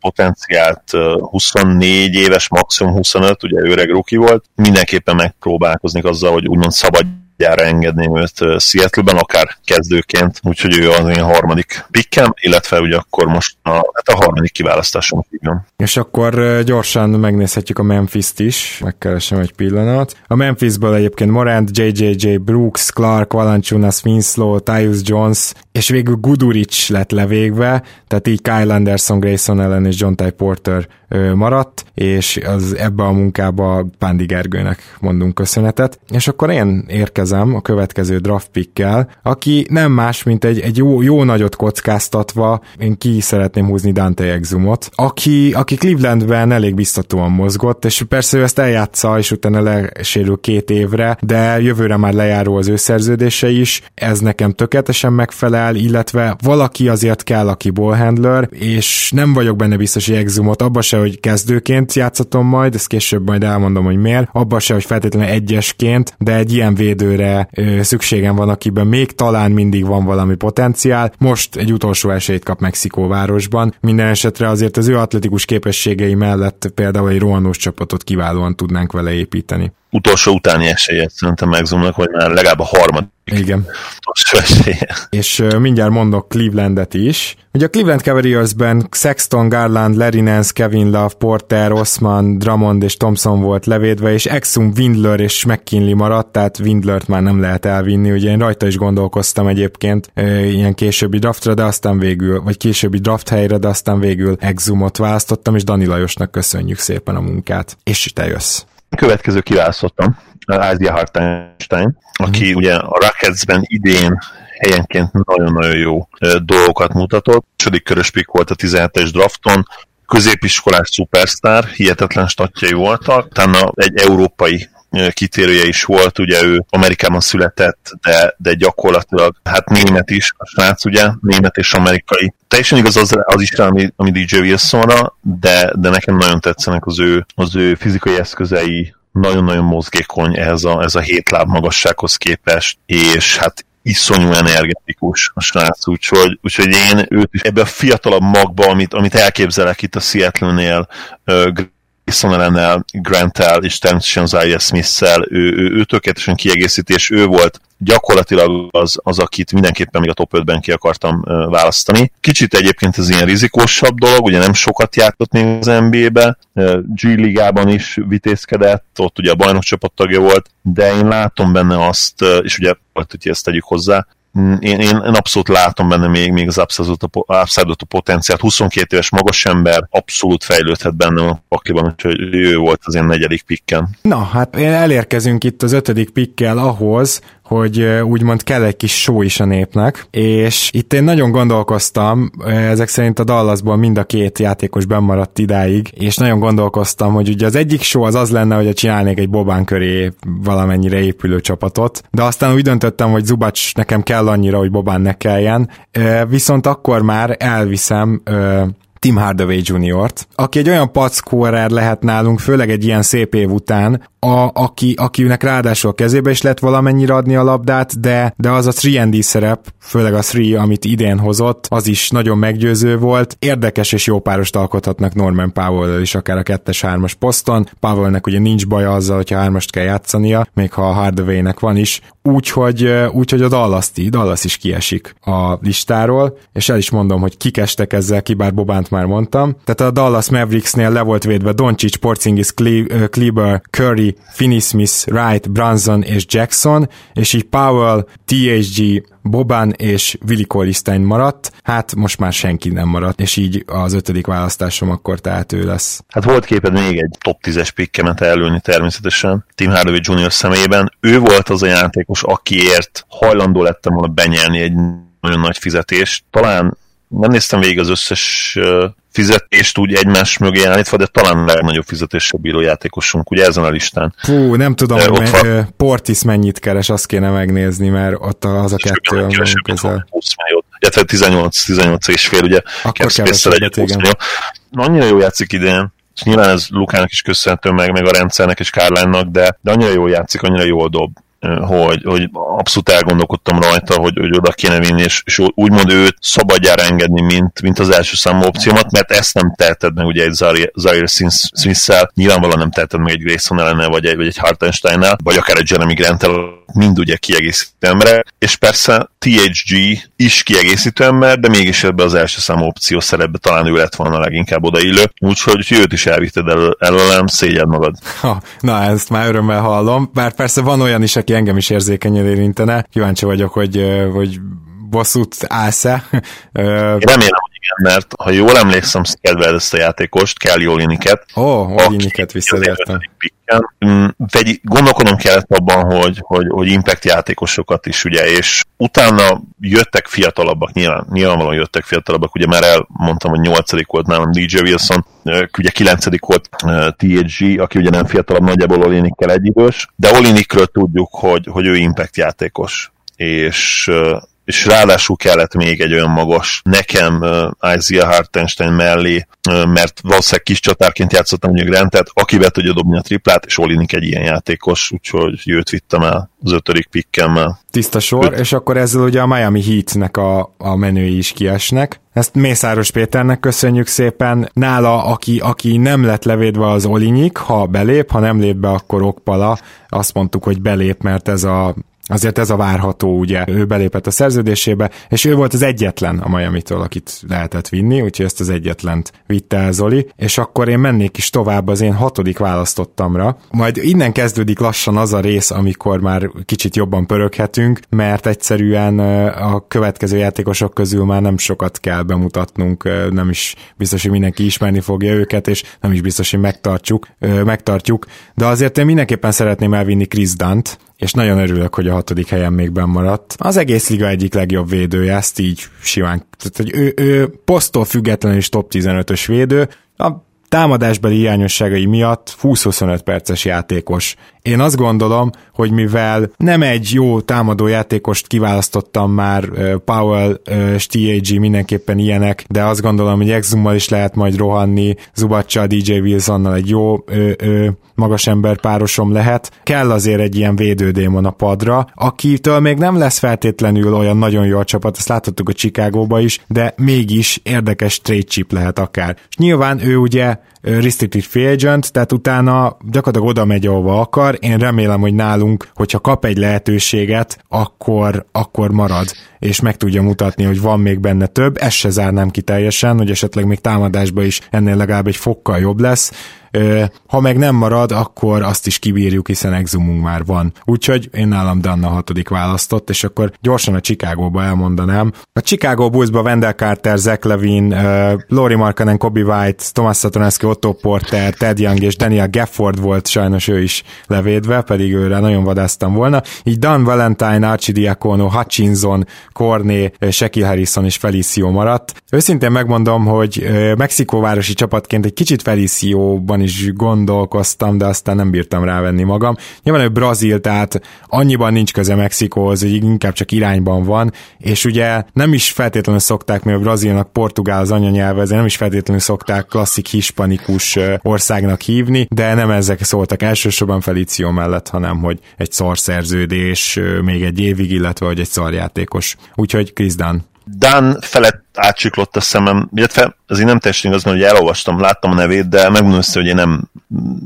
potenciált, 24 éves, maximum 25, ugye öreg rookie volt, mindenképpen megpróbálkozni azzal, hogy úgymond szabad gyára engedném őt Seattle-ben, akár kezdőként, úgyhogy ő az én harmadik pikkem, illetve ugye akkor most a, hát a harmadik kiválasztásom van. És akkor gyorsan megnézhetjük a Memphis-t is, megkeresem egy pillanat. A Memphisből egyébként Morant, JJJ, Brooks, Clark, Valanciunas, Winslow, Tyus Jones, és végül Guduric lett levégve, tehát így Kyle Anderson, Grayson ellen és John Ty Porter maradt, és az ebbe a munkába Pándi Gergőnek mondunk köszönetet. És akkor én érkezem a következő draft pickkel, aki nem más, mint egy, egy jó, jó nagyot kockáztatva, én ki szeretném húzni Dante Exumot, aki, aki Clevelandben elég biztatóan mozgott, és persze ő ezt eljátsza, és utána lesérül két évre, de jövőre már lejáró az ő szerződése is, ez nekem tökéletesen megfelel, illetve valaki azért kell, aki ballhandler, és nem vagyok benne biztos, hogy Exumot abba se, hogy kezdőként játszatom majd, ezt később majd elmondom, hogy miért, abban se, hogy feltétlenül egyesként, de egy ilyen védő védőre szükségem van, akiben még talán mindig van valami potenciál. Most egy utolsó esélyt kap Mexikóvárosban. Minden esetre azért az ő atletikus képességei mellett például egy rohanós csapatot kiválóan tudnánk vele építeni utolsó utáni esélye szerintem megzumnak, vagy már legalább a harmadik Igen. És uh, mindjárt mondok Clevelandet is. Ugye a Cleveland Cavaliersben Sexton, Garland, Larry Nance, Kevin Love, Porter, Osman, Drummond és Thompson volt levédve, és Exum, Windler és McKinley maradt, tehát Windlert már nem lehet elvinni. Ugye én rajta is gondolkoztam egyébként uh, ilyen későbbi draftra, de aztán végül, vagy későbbi draft helyre, de aztán végül Exumot választottam, és Dani Lajosnak köszönjük szépen a munkát. És te jössz. Következő kiválasztottam, Ázia Hartenstein, aki mm. ugye a Rocketsben idén helyenként nagyon-nagyon jó dolgokat mutatott. Második körös pick volt a 17-es drafton, középiskolás szupersztár, hihetetlen statjai voltak, utána egy európai kitérője is volt, ugye ő Amerikában született, de, de gyakorlatilag hát német is, a srác ugye, német és amerikai. Teljesen igaz az, az is, ami, ami DJ Wilsonra, de, de nekem nagyon tetszenek az ő, az ő fizikai eszközei, nagyon-nagyon mozgékony ez a, ez a hét láb magassághoz képest, és hát iszonyú energetikus a srác, úgyhogy, úgyhogy én őt is ebbe a fiatalabb magba, amit, amit elképzelek itt a Seattle-nél, Grayson ellennel, Grant-el és természetesen Zaya Smith-szel, ő, ő, ő tökéletesen kiegészítés, ő volt gyakorlatilag az, az, akit mindenképpen még a top 5-ben ki akartam választani. Kicsit egyébként ez ilyen rizikósabb dolog, ugye nem sokat játszott még az NBA-be, G ligában is vitézkedett, ott ugye a bajnokcsapat tagja volt, de én látom benne azt, és ugye, hogy ezt tegyük hozzá, én, én, én abszolút látom benne még, még az upside-ot a, a potenciált. 22 éves magas ember abszolút fejlődhet benne a pakliban, úgyhogy ő volt az én negyedik pikken. Na, hát elérkezünk itt az ötödik pikkel ahhoz, hogy úgymond kell egy kis só is a népnek, és itt én nagyon gondolkoztam, ezek szerint a Dallasból mind a két játékos bemaradt idáig, és nagyon gondolkoztam, hogy ugye az egyik só az az lenne, hogy csinálnék egy Bobán köré valamennyire épülő csapatot, de aztán úgy döntöttem, hogy Zubacs nekem kell annyira, hogy Bobán ne kelljen, viszont akkor már elviszem Tim Hardaway Jr.-t, aki egy olyan packórer lehet nálunk, főleg egy ilyen szép év után, a, aki, akinek ráadásul a kezébe is lett valamennyire adni a labdát, de, de az a 3 szerep, főleg a 3, amit idén hozott, az is nagyon meggyőző volt. Érdekes és jó párost alkothatnak Norman powell is, akár a 2-3-as poszton. Powellnek ugye nincs baja azzal, hogyha hármast kell játszania, még ha a Hardaway-nek van is. Úgyhogy, úgyhogy a Dallas, Dallas is kiesik a listáról, és el is mondom, hogy kikestek ezzel, ki bár Bobánt már mondtam. Tehát a Dallas Mavericksnél le volt védve Doncic, Porzingis, Kleber, Curry, Finney Smith, Wright, Brunson és Jackson, és így Powell, THG, Boban és Willi Colistein maradt, hát most már senki nem maradt, és így az ötödik választásom akkor tehát ő lesz. Hát volt képed még egy top 10-es pikkemet előni természetesen, Tim Hardaway Jr. személyében. Ő volt az a játékos, akiért hajlandó lettem volna benyelni egy nagyon nagy fizetést. Talán nem néztem végig az összes fizetést úgy egymás mögé állítva, de talán a legnagyobb fizetésre bíró játékosunk ugye ezen a listán. Hú, nem tudom, hogy me- van... Portis mennyit keres, azt kéne megnézni, mert ott az a kettő a közel. 20 millió, illetve 18, 18 és fél, ugye. Akkor kevesebbet, igen. Annyira jó játszik idén, és nyilván ez Lukának is köszönhető meg, meg a rendszernek és Kárlánynak, de, de annyira jól játszik, annyira jól dob hogy, hogy abszolút elgondolkodtam rajta, hogy, hogy oda kéne vinni, és, és úgymond őt szabadjára engedni, mint, mint az első számú opciómat, mert ezt nem teheted meg ugye egy Zaire Smith-szel, nyilvánvalóan nem teheted meg egy Grayson ellene, vagy egy, vagy egy Hartenstein-nel, vagy akár egy Jeremy grant mind ugye kiegészítő ember, és persze THG is kiegészítő ember, de mégis ebbe az első számú opció szerepbe talán ő lett volna leginkább odaillő, úgyhogy őt is elvitted el, előlem, szégyed magad. Ha, na, ezt már örömmel hallom, bár persze van olyan is, aki engem is érzékenyen érintene, kíváncsi vagyok, hogy, hogy bosszút állsz-e. Remélem, igen, mert ha jól emlékszem, kedveled ezt a játékost, kell Oliniket. Ó, oh, Oliniket visszaértem. Mm, vegy, gondolkodnom kellett abban, hogy, hogy, hogy impact játékosokat is, ugye, és utána jöttek fiatalabbak, nyilván, nyilvánvalóan jöttek fiatalabbak, ugye már elmondtam, hogy nyolcadik volt nálam DJ Wilson, ugye kilencedik volt THG, aki ugye nem fiatalabb, nagyjából Olinikkel egyidős, de Olinikről tudjuk, hogy, hogy ő impact játékos és és ráadásul kellett még egy olyan magas nekem uh, Isaiah Hartenstein mellé, uh, mert valószínűleg kis csatárként játszottam ugye Grantet, aki be tudja dobni a triplát, és Olinik egy ilyen játékos, úgyhogy őt vittem el az ötödik pikkemmel. Tiszta sor, és akkor ezzel ugye a Miami Heatnek a, a menői is kiesnek. Ezt Mészáros Péternek köszönjük szépen. Nála, aki, aki nem lett levédve az Olinyik, ha belép, ha nem lép be, akkor Okpala. Azt mondtuk, hogy belép, mert ez a Azért ez a várható, ugye, ő belépett a szerződésébe, és ő volt az egyetlen a Miami-től, akit lehetett vinni, úgyhogy ezt az egyetlent vitte el Zoli, és akkor én mennék is tovább az én hatodik választottamra. Majd innen kezdődik lassan az a rész, amikor már kicsit jobban pöröghetünk, mert egyszerűen a következő játékosok közül már nem sokat kell bemutatnunk, nem is biztos, hogy mindenki ismerni fogja őket, és nem is biztos, hogy megtartjuk, megtartjuk, de azért én mindenképpen szeretném elvinni Chris Dunt, és nagyon örülök, hogy a hatodik helyen még benn maradt. Az egész liga egyik legjobb védője, ezt így simán. Tehát, hogy ő, ő posztól függetlenül is top 15-ös védő, a támadásbeli hiányosságai miatt 20-25 perces játékos. Én azt gondolom, hogy mivel nem egy jó támadó játékost kiválasztottam már, Powell, STAG mindenképpen ilyenek, de azt gondolom, hogy Exummal is lehet majd rohanni, Zubacsa, DJ Wilsonnal egy jó ö, magas ember párosom lehet. Kell azért egy ilyen védődémon a padra, akitől még nem lesz feltétlenül olyan nagyon jó a csapat, ezt láthattuk a Chicagóba is, de mégis érdekes trade chip lehet akár. És nyilván ő ugye restricted free agent, tehát utána gyakorlatilag oda megy, ahova akar. Én remélem, hogy nálunk, hogyha kap egy lehetőséget, akkor, akkor marad, és meg tudja mutatni, hogy van még benne több. Ezt se zárnám ki teljesen, hogy esetleg még támadásba is ennél legalább egy fokkal jobb lesz ha meg nem marad, akkor azt is kibírjuk, hiszen exumunk már van. Úgyhogy én nálam Danna hatodik választott, és akkor gyorsan a Chicagóba elmondanám. A Chicago Bullsba Wendell Carter, Zach Levin, uh, Lori Markanen, Kobe White, Thomas Satoranski, Otto Porter, Ted Young és Daniel Gafford volt, sajnos ő is levédve, pedig őre nagyon vadáztam volna. Így Dan Valentine, Archie Diacono, Hutchinson, Corné, Shaquille Harrison és Felicio maradt. Őszintén megmondom, hogy Mexikóvárosi csapatként egy kicsit Felicióban is gondolkoztam, de aztán nem bírtam rávenni magam. Nyilván ő brazil, tehát annyiban nincs köze Mexikóhoz, hogy inkább csak irányban van, és ugye nem is feltétlenül szokták, a brazilnak portugál az anyanyelve, ezért nem is feltétlenül szokták klasszik hispanikus országnak hívni, de nem ezek szóltak elsősorban Felicio mellett, hanem hogy egy szarszerződés még egy évig, illetve hogy egy szarjátékos. Úgyhogy Chris Dunn. Dan felett átsiklott a szemem, illetve azért nem teljesen igaz, mert elolvastam, láttam a nevét, de megmondom össze, hogy én nem,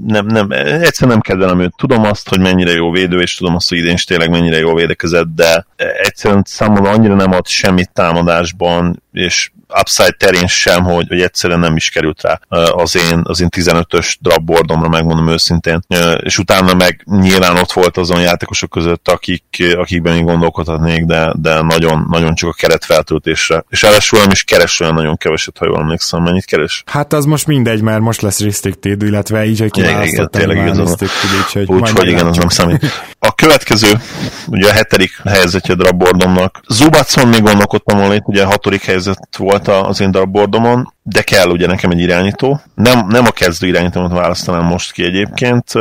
nem, nem, egyszerűen nem kedvelem őt. Tudom azt, hogy mennyire jó védő, és tudom azt, hogy idén is tényleg mennyire jó védekezett, de egyszerűen számomra annyira nem ad semmit támadásban, és upside terén sem, hogy, hogy egyszerűen nem is került rá az én, az én 15-ös drabbordomra, megmondom őszintén. És utána meg nyilván ott volt azon játékosok között, akik, akikben még gondolkodhatnék, de, de nagyon, nagyon csak a keret feltöltésre. És ráadásul nem is keres olyan nagyon keveset, ha jól emlékszem, mennyit keres? Hát az most mindegy, mert most lesz restricted, illetve így, hogy kiválasztottam igen, tényleg restricted, úgyhogy úgy, igen, az nem számít. A következő, ugye a hetedik helyzetje a drabbordomnak. Zubacon még gondolkodtam volna, ugye a hatodik helyzet volt az én drabbordomon, de kell ugye nekem egy irányító. Nem, nem a kezdő irányítómat választanám most ki egyébként,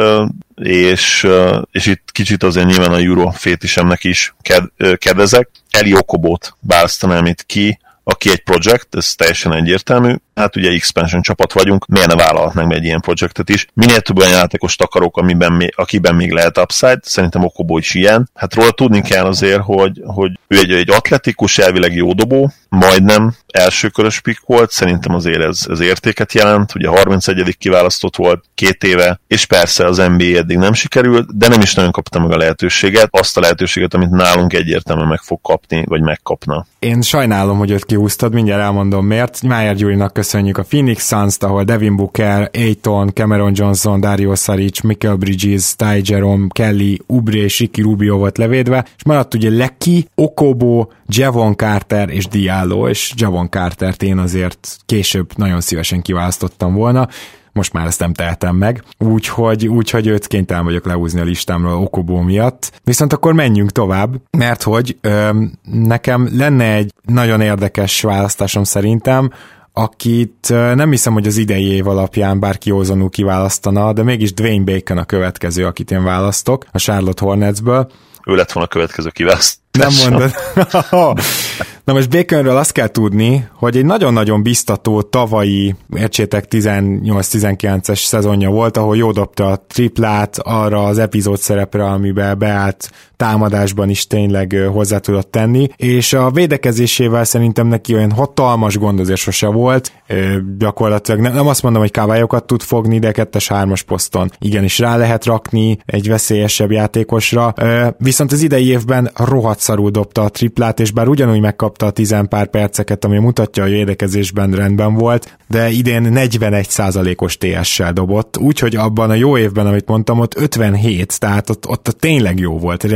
és, és itt kicsit azért nyilván a Euro fétisemnek is ked, kedvezek. Eli Okobót választanám itt ki, aki egy projekt, ez teljesen egyértelmű, hát ugye expansion csapat vagyunk, miért ne vállalhatnánk egy ilyen projektet is. Minél több olyan játékos takarok, amiben akiben még lehet upside, szerintem Okobó is ilyen. Hát róla tudni kell azért, hogy, hogy ő egy, egy atletikus, elvileg jó dobó, majdnem elsőkörös pick volt, szerintem azért ez, ez értéket jelent, ugye 31. kiválasztott volt két éve, és persze az NBA eddig nem sikerült, de nem is nagyon kapta meg a lehetőséget, azt a lehetőséget, amit nálunk egyértelműen meg fog kapni, vagy megkapna. Én sajnálom, hogy őt kihúztad, mindjárt elmondom miért. Májer Gyurinak köszönjük a Phoenix Suns-t, ahol Devin Booker, Aiton, Cameron Johnson, Dario Saric, Michael Bridges, Ty Jerome, Kelly, Ubre és Ricky Rubio volt levédve, és maradt ugye Leki, Okobo, Javon Carter és Diallo, és Javon Cartert én azért később nagyon szívesen kiválasztottam volna, most már ezt nem tehetem meg, úgyhogy, úgyhogy őt kénytelen vagyok leúzni a listámról Okobó miatt. Viszont akkor menjünk tovább, mert hogy ö, nekem lenne egy nagyon érdekes választásom szerintem, akit nem hiszem, hogy az idei év alapján bárki józanul kiválasztana, de mégis Dwayne Bacon a következő, akit én választok, a Charlotte Hornetsből. Ő lett volna a következő kiválaszt Nem mondod. Na most Baconről azt kell tudni, hogy egy nagyon-nagyon biztató tavalyi, értsétek 18-19-es szezonja volt, ahol jó dobta a triplát arra az epizód szerepre, amiben beállt támadásban is tényleg hozzá tudott tenni, és a védekezésével szerintem neki olyan hatalmas gond azért sose volt, gyakorlatilag nem, nem azt mondom, hogy kávályokat tud fogni, de kettes-hármas poszton igenis rá lehet rakni egy veszélyesebb játékosra, viszont az idei évben rohadt szarul dobta a triplát, és bár ugyanúgy megkapta a tizen pár perceket, ami mutatja, hogy védekezésben rendben volt, de idén 41 os TS-sel dobott, úgyhogy abban a jó évben, amit mondtam, ott 57, tehát ott, ott tényleg jó volt,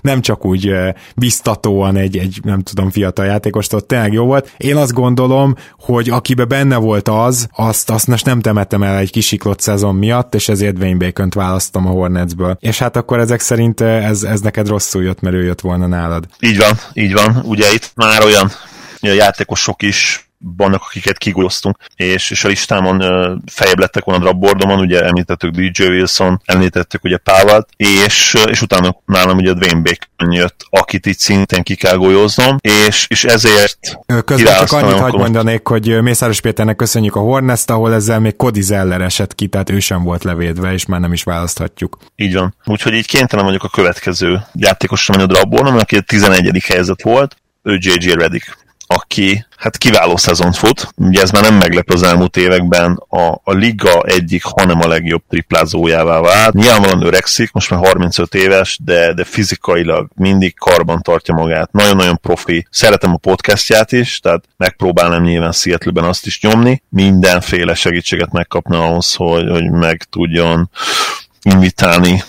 nem csak úgy biztatóan egy, egy nem tudom, fiatal játékos, ott tényleg jó volt. Én azt gondolom, hogy akibe benne volt az, azt, azt most nem temetem el egy kisiklott szezon miatt, és ezért Dwayne bacon választom a Hornetsből. És hát akkor ezek szerint ez, ez neked rosszul jött, mert ő jött volna nálad. Így van, így van. Ugye itt már olyan játékosok is vannak, akiket kigújoztunk, és, és a listámon uh, fejebb lettek volna a drapbordomon, ugye említettük DJ Wilson, említettük ugye powell és, és utána nálam ugye Dwayne Bacon jött, akit itt szintén ki kell golyóznom, és, és ezért Közben csak annyit hagyd mondanék, hogy Mészáros Péternek köszönjük a Hornest, ahol ezzel még Cody Zeller esett ki, tehát ő sem volt levédve, és már nem is választhatjuk. Így van. Úgyhogy így kénytelen vagyok a következő játékosra menni a drapbordomon, aki a 11. helyzet volt, ő JJ Redick aki hát kiváló szezont fut. Ugye ez már nem meglep az elmúlt években a, a liga egyik, hanem a legjobb triplázójává vált. Nyilvánvalóan öregszik, most már 35 éves, de, de fizikailag mindig karban tartja magát. Nagyon-nagyon profi. Szeretem a podcastját is, tehát megpróbálnám nyilván seattle azt is nyomni. Mindenféle segítséget megkapna ahhoz, hogy, hogy meg tudjon invitálni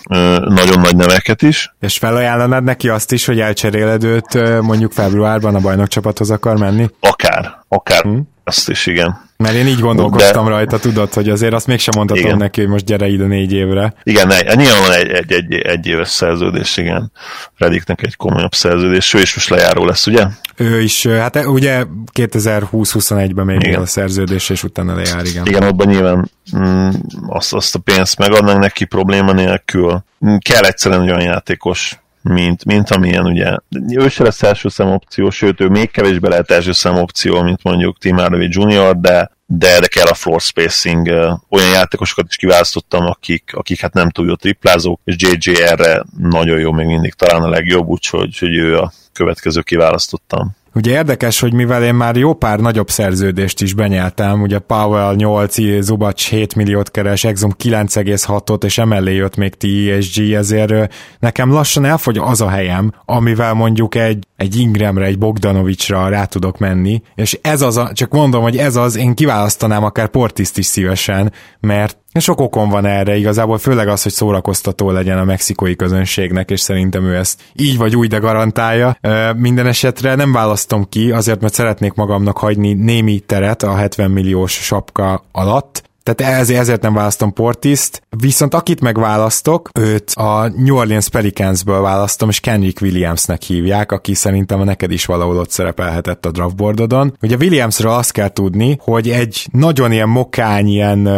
nagyon nagy neveket is. És felajánlanád neki azt is, hogy elcseréled őt mondjuk februárban a bajnokcsapathoz akar menni? Akár, akár. Hmm. Azt is, igen. Mert én így gondolkoztam De... rajta, tudod, hogy azért azt mégsem mondhatom igen. neki, hogy most gyere ide négy évre. Igen, ne, nyilván egy, egy, egy, egy éves szerződés, igen. Rediknek egy komolyabb szerződés, ő is most lejáró lesz, ugye? Ő is, hát ugye 2020-21-ben még igen. a szerződés, és utána lejár, igen. Igen, abban nyilván mm, azt, azt a pénzt megadnak neki probléma nélkül. Mm, kell egyszerűen olyan játékos, mint, mint amilyen ugye, ő se lesz első szem opció, sőt ő még kevésbé lehet első szem opció, mint mondjuk Tim Hardaway Jr., de, de, de kell a floor spacing, olyan játékosokat is kiválasztottam, akik, akik hát nem túl jó triplázók, és JJ erre nagyon jó, még mindig talán a legjobb, úgyhogy hogy ő a következő kiválasztottam. Ugye érdekes, hogy mivel én már jó pár nagyobb szerződést is benyeltem, ugye Powell 8, Zubac 7 milliót keres, Exum 9,6-ot, és emellé jött még TSG, ezért nekem lassan elfogy az a helyem, amivel mondjuk egy, egy Ingramre, egy Bogdanovicsra rá tudok menni, és ez az, a, csak mondom, hogy ez az, én kiválasztanám akár Portiszt is szívesen, mert sok okom van erre, igazából főleg az, hogy szórakoztató legyen a mexikói közönségnek, és szerintem ő ezt így vagy úgy, de garantálja. Minden esetre nem választom ki, azért, mert szeretnék magamnak hagyni némi teret a 70 milliós sapka alatt, tehát ezért, ezért nem választom Portiszt, viszont akit megválasztok, őt a New Orleans Pelicansből választom, és Kendrick Williamsnek hívják, aki szerintem a neked is valahol ott szerepelhetett a draftboardodon. Ugye Williamsről azt kell tudni, hogy egy nagyon ilyen mokány, ilyen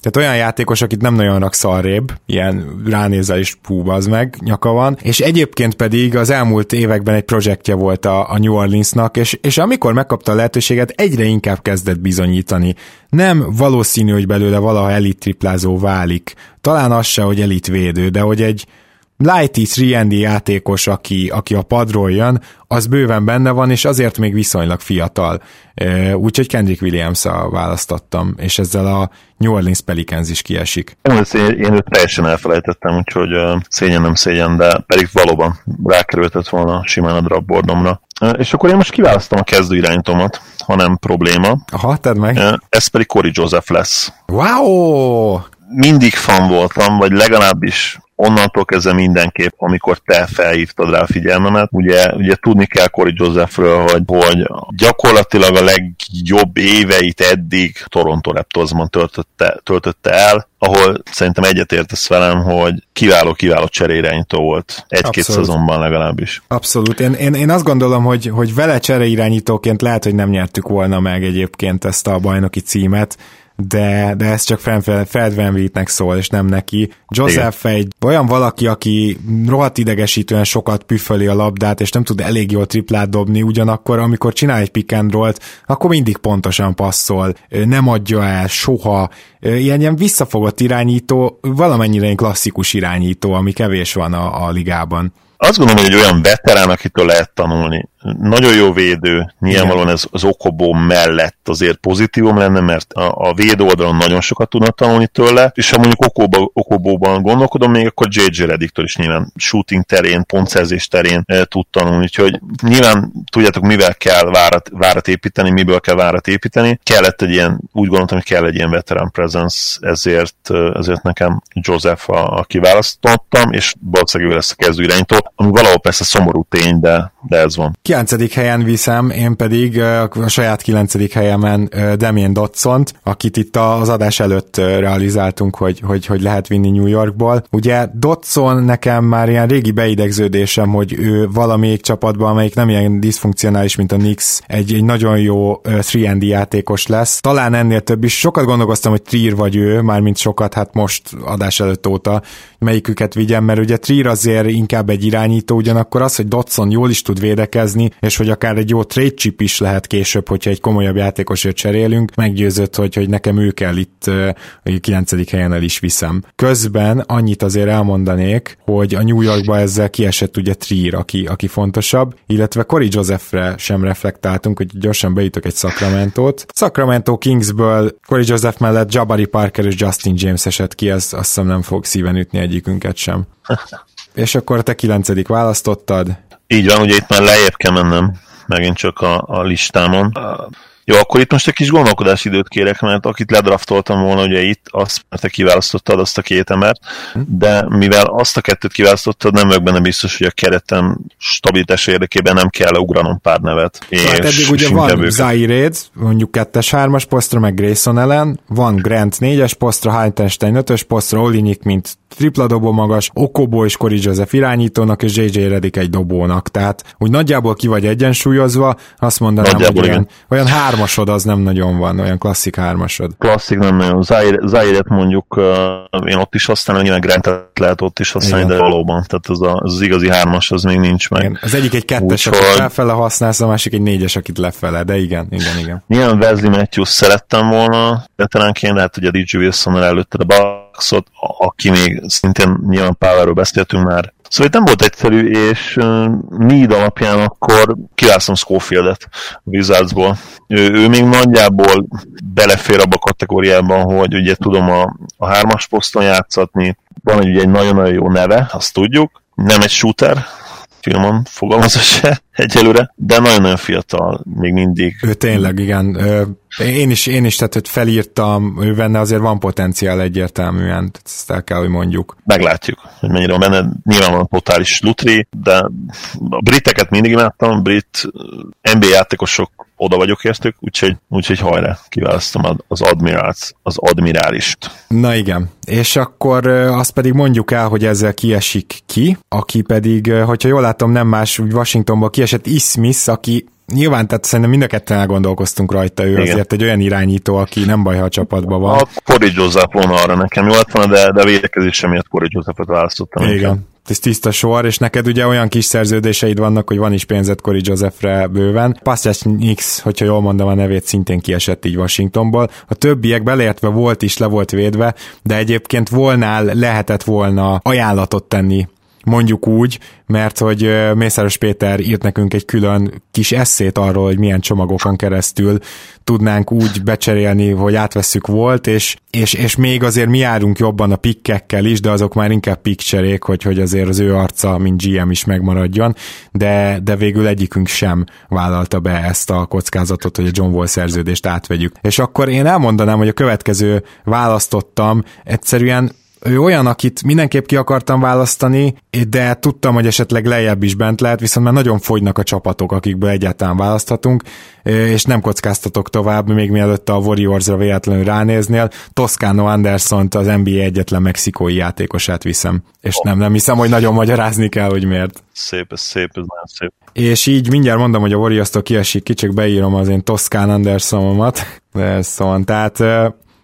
tehát olyan játékos, akit nem nagyon rak szarrébb, ilyen ránézel is pú, az meg, nyaka van, és egyébként pedig az elmúlt években egy projektje volt a, a New Orleansnak, és, és amikor megkapta a lehetőséget, egyre inkább kezdett bizonyítani. Nem valószínű, hogy belőle valaha elit triplázó válik. Talán az se, hogy elit védő, de hogy egy, Lighty 3 játékos, aki, aki a padról jön, az bőven benne van, és azért még viszonylag fiatal. Úgyhogy Kendrick williams választottam, és ezzel a New Orleans Pelicans is kiesik. Én, én őt teljesen elfelejtettem, úgyhogy szégyen nem szégyen, de pedig valóban rákerültett volna simán a drapbordomra. És akkor én most kiválasztom a kezdő iránytomat, ha nem probléma. Aha, tedd meg. Ez pedig Cory Joseph lesz. Wow! mindig fan voltam, vagy legalábbis onnantól kezdve mindenképp, amikor te felhívtad rá a figyelmemet. Ugye, ugye tudni kell Corey Josephről, hogy, hogy gyakorlatilag a legjobb éveit eddig Toronto Raptorsban töltötte, töltötte el, ahol szerintem egyetértesz velem, hogy kiváló-kiváló cseréirányító volt. Egy-két szezonban legalábbis. Abszolút. Én, én, én azt gondolom, hogy, hogy vele cseréirányítóként lehet, hogy nem nyertük volna meg egyébként ezt a bajnoki címet, de, de ez csak Fred Van nek szól, és nem neki. Joseph Igen. egy olyan valaki, aki rohadt idegesítően sokat püföli a labdát, és nem tud elég jól triplát dobni, ugyanakkor amikor csinál egy pick and roll akkor mindig pontosan passzol, nem adja el soha, ilyen, ilyen visszafogott irányító, valamennyire egy klasszikus irányító, ami kevés van a, a ligában azt gondolom, hogy egy olyan veterán, akitől lehet tanulni. Nagyon jó védő, nyilvánvalóan ez az Okobó mellett azért pozitívum lenne, mert a, a védő oldalon nagyon sokat tudnak tanulni tőle, és ha mondjuk Okobo, Okobóban gondolkodom, még akkor JJ Reddiktől is nyilván shooting terén, pontszerzés terén e, tud tanulni, úgyhogy nyilván tudjátok, mivel kell várat, várat építeni, miből kell várat építeni. Kellett egy ilyen, úgy gondoltam, hogy kell egy ilyen veterán presence, ezért, e, ezért nekem Joseph a, a kiválasztottam, és valószínűleg ő lesz a kezdő irányító, ami valahol persze szomorú tény, de, de ez van. 9. helyen viszem, én pedig a saját 9. helyemen Damien dotson akit itt az adás előtt realizáltunk, hogy, hogy, hogy lehet vinni New Yorkból. Ugye Dotson nekem már ilyen régi beidegződésem, hogy ő valamelyik csapatban, amelyik nem ilyen diszfunkcionális, mint a Knicks, egy, egy nagyon jó 3 játékos lesz. Talán ennél több is. Sokat gondolkoztam, hogy Trier vagy ő, mármint sokat, hát most adás előtt óta melyiküket vigyem, mert ugye Trier azért inkább egy irányító, ugyanakkor az, hogy Dotson jól is tud védekezni, és hogy akár egy jó trade chip is lehet később, hogyha egy komolyabb játékosért cserélünk, meggyőzött, hogy, hogy nekem ő kell itt a 9. helyen el is viszem. Közben annyit azért elmondanék, hogy a New Yorkba ezzel kiesett ugye Trier, aki, aki fontosabb, illetve Cory Josephre sem reflektáltunk, hogy gyorsan beütök egy Sacramento-t. Sacramento Kingsből Cory Joseph mellett Jabari Parker és Justin James esett ki, ez azt hiszem nem fog szíven ütni egyikünket sem. És akkor te kilencedik választottad? Így van, ugye itt már lejjebb kell mennem megint csak a, a listámon. Jó, akkor itt most egy kis gondolkodási időt kérek, mert akit ledraftoltam volna, ugye itt, azt, mert te kiválasztottad azt a két embert, de mivel azt a kettőt kiválasztottad, nem vagyok benne biztos, hogy a keretem stabilitás érdekében nem kell ugranom pár nevet. Hát eddig ugye van Zaired, mondjuk kettes hármas posztra, meg Grayson ellen, van Grant négyes posztra, Heintenstein ötös posztra, Olinik, mint tripla dobó magas, Okobo és Cory Joseph irányítónak, és JJ Redick egy dobónak. Tehát úgy nagyjából ki vagy egyensúlyozva, azt mondanám, nagyjából hogy olyan, olyan hármasod az nem nagyon van, olyan klasszik hármasod. Klasszik nem nagyon. Zaire-et mondjuk uh, én ott is használom, nyilván Grantet lehet ott is használni, Igen. de valóban, tehát az, a, az igazi hármas az még nincs meg. Igen. Az egyik egy kettes, Úgy, akit felfele használsz, a másik egy négyes, akit lefele, de igen, igen, igen. Nyilván Wesley Matthews szerettem volna, veteránként, lehet, hogy a DJ Wilson előtte, de Bucksot, aki még szintén nyilván Powerről beszéltünk már. Szóval itt nem volt egyszerű, és uh, Need alapján akkor kiválasztom Schofieldet Wizardsból. Ő, ő még nagyjából belefér abba a kategóriában, hogy ugye tudom a, a hármas poszton játszatni, van egy, egy nagyon-nagyon jó neve, azt tudjuk, nem egy shooter, filmon fogalmazva se egyelőre, de nagyon-nagyon fiatal, még mindig. Ő tényleg, igen. Én is, én is, tehát hogy felírtam, ő benne azért van potenciál egyértelműen, ezt el kell, hogy mondjuk. Meglátjuk, hogy mennyire van benne. Nyilván van totális lutri, de a briteket mindig imádtam, brit NBA játékosok oda vagyok értük, úgyhogy, úgyhogy hajrá, kiválasztom az admirált, az admirálist. Na igen, és akkor azt pedig mondjuk el, hogy ezzel kiesik ki, aki pedig, hogyha jól látom, nem más, úgy Washingtonból kiesett Ismith, aki Nyilván, tehát szerintem mind a ketten elgondolkoztunk rajta, ő Igen. azért egy olyan irányító, aki nem baj, ha a csapatban van. A Cory Joseph volna arra nekem jó lett volna, de, de védekezésem miatt Cory Josephet választottam. Igen. Inkább ez tiszta sor, és neked ugye olyan kis szerződéseid vannak, hogy van is pénzed Cory Josephre bőven. Pascal Nix, hogyha jól mondom a nevét, szintén kiesett így Washingtonból. A többiek beleértve volt is, le volt védve, de egyébként volnál, lehetett volna ajánlatot tenni mondjuk úgy, mert hogy Mészáros Péter írt nekünk egy külön kis eszét arról, hogy milyen csomagokon keresztül tudnánk úgy becserélni, hogy átvesszük volt, és, és, és még azért mi járunk jobban a pikkekkel is, de azok már inkább pikcserék, hogy, hogy azért az ő arca, mint GM is megmaradjon, de, de végül egyikünk sem vállalta be ezt a kockázatot, hogy a John Wall szerződést átvegyük. És akkor én elmondanám, hogy a következő választottam egyszerűen ő olyan, akit mindenképp ki akartam választani, de tudtam, hogy esetleg lejjebb is bent lehet, viszont már nagyon fogynak a csapatok, akikből egyáltalán választhatunk, és nem kockáztatok tovább, még mielőtt a Warriors-ra véletlenül ránéznél. Toscano Anderson az NBA egyetlen mexikói játékosát viszem, és oh. nem, nem hiszem, hogy nagyon magyarázni kell, hogy miért. Szép, ez szép, ez nagyon szép. És így mindjárt mondom, hogy a Warriors-tól kiesik ki, csak beírom az én Toscán Andersonomat, de ez szóval, tehát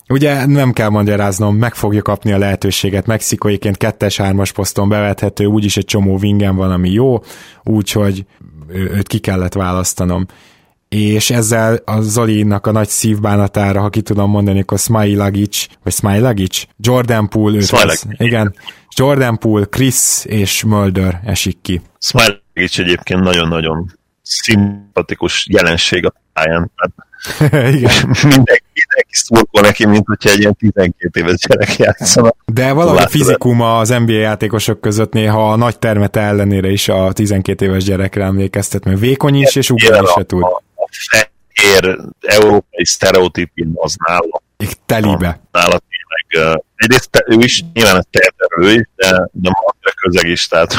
Ugye nem kell magyaráznom, meg fogja kapni a lehetőséget. Mexikóiként kettes-hármas poszton bevethető, úgyis egy csomó vingen van, ami jó, úgyhogy őt ki kellett választanom. És ezzel a Zolinak a nagy szívbánatára, ha ki tudom mondani, akkor Smailagic, vagy Smailagic, Jordan Poole, őt igen, Jordan Poole, Chris és Mulder esik ki. Smailagic egyébként nagyon-nagyon szimpatikus jelenség a pályán. Hát Igen. mindenki, mindenki szurkol neki, mint hogyha egy ilyen 12 éves gyerek játszana. De valahogy a fizikuma az NBA játékosok között néha a nagy termete ellenére is a 12 éves gyerekre emlékeztet, mert vékony is, és ugrani se tud. A, a fehér európai sztereotípia az nála. Telibe. Nála tényleg, egyrészt ő is, nyilván ez terterő is, de, de a közeg is, tehát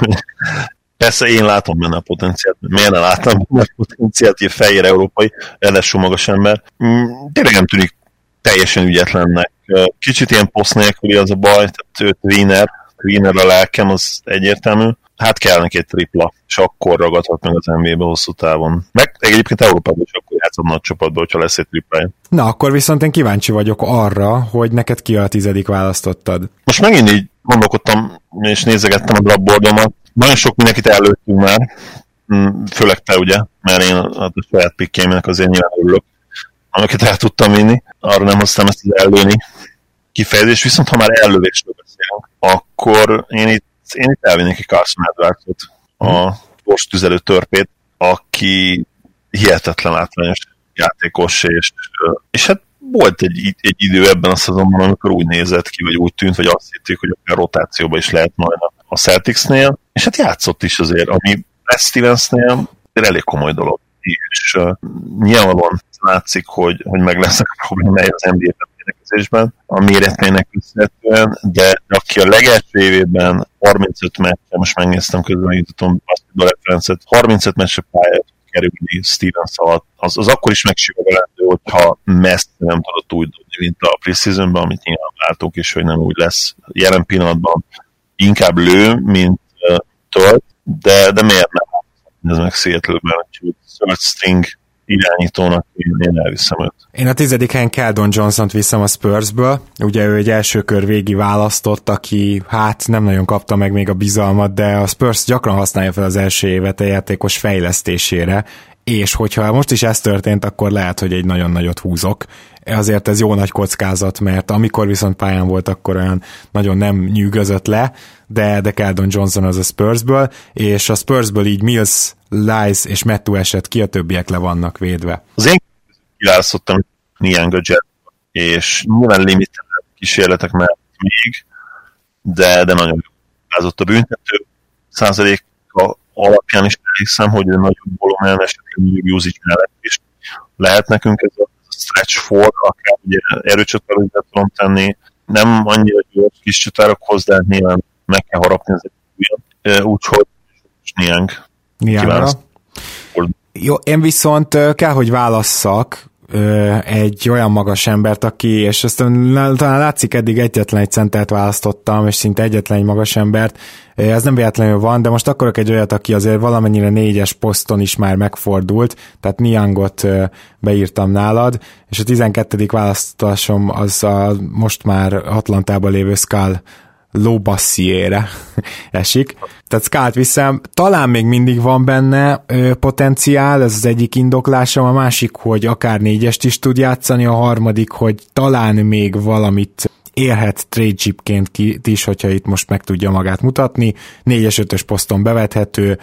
Persze én látom benne a potenciált, miért ne láttam benne a potenciált, hogy fehér európai, eleső magas ember. Mm, tényleg nem tűnik teljesen ügyetlennek. Kicsit ilyen poszt nélküli az a baj, tehát ő tweener, tweener a lelkem, az egyértelmű. Hát kell neki egy tripla, és akkor ragadhat meg az NBA-be hosszú távon. Meg egyébként Európában is akkor játszom nagy csapatban, hogyha lesz egy triplája. Na, akkor viszont én kíváncsi vagyok arra, hogy neked ki a tizedik választottad. Most megint így gondolkodtam, és nézegettem a blackboardomat, nagyon sok mindenkit előttünk már, mm, főleg te ugye, mert én a saját pikkeimnek azért nyilván örülök, amiket el tudtam vinni, arra nem hoztam ezt az előni kifejezést, viszont ha már ellövésről beszélünk, akkor én itt, én itt elvinnék egy Carson Edwardsot, a gyors tüzelő törpét, aki hihetetlen látványos játékos, és, és hát volt egy, egy idő ebben a szezonban, amikor úgy nézett ki, vagy úgy tűnt, vagy azt hittük, hogy a rotációba is lehet majd a Celticsnél, és hát játszott is azért, ami Brad Stevensnél elég komoly dolog. És uh, nyilvánvalóan látszik, hogy, hogy meg lesznek a problémái az NBA védekezésben, a méretmének köszönhetően, de aki a legelső évében 35 meccse, most megnéztem közben, azt a referencet, 35 meccse pályát kerülni Stevens alatt, az, az akkor is megsimogalendő, hogyha messze nem tudott úgy dobni, mint a preseasonban, amit nyilván látunk is, hogy nem úgy lesz. Jelen pillanatban inkább lő, mint uh, tölt, de, de miért nem? Ez meg Seattle-ben, hogy third string irányítónak én, elviszem őt. Én a tizedik helyen Keldon Johnson-t viszem a Spursből. Ugye ő egy első kör végi választott, aki hát nem nagyon kapta meg még a bizalmat, de a Spurs gyakran használja fel az első évet a játékos fejlesztésére, és hogyha most is ez történt, akkor lehet, hogy egy nagyon nagyot húzok. Azért ez jó nagy kockázat, mert amikor viszont pályán volt, akkor olyan nagyon nem nyűgözött le, de, de Keldon Johnson az a Spursből, és a Spursből így Mills, Lies és Mettu eset ki, a többiek le vannak védve. Az én kiválasztottam Niang Jet, és nyilván limitált kísérletek mert még, de, de nagyon jó. Ez ott a büntető százalék alapján is hiszem, hogy a nagyobb volumen esetén usage mellett is lehet nekünk ez a stretch for, akár ugye erőcsatározat tudom tenni, nem annyira gyors kis csatárokhoz, de nyilván meg kell harapni az egy úgyhogy Niang. Niang. Jó, én viszont kell, hogy válasszak, egy olyan magas embert, aki, és ezt talán látszik eddig egyetlen egy centert választottam, és szinte egyetlen egy magas embert, ez nem véletlenül van, de most akarok egy olyat, aki azért valamennyire négyes poszton is már megfordult, tehát Niangot beírtam nálad, és a 12. választásom az a most már Atlantában lévő Skull Lobassiére esik. Tehát Skált viszem, talán még mindig van benne ö, potenciál, ez az egyik indoklásom, a másik, hogy akár négyest is tud játszani, a harmadik, hogy talán még valamit élhet trade chipként ki, is, hogyha itt most meg tudja magát mutatni. 4-es, 5-ös poszton bevethető,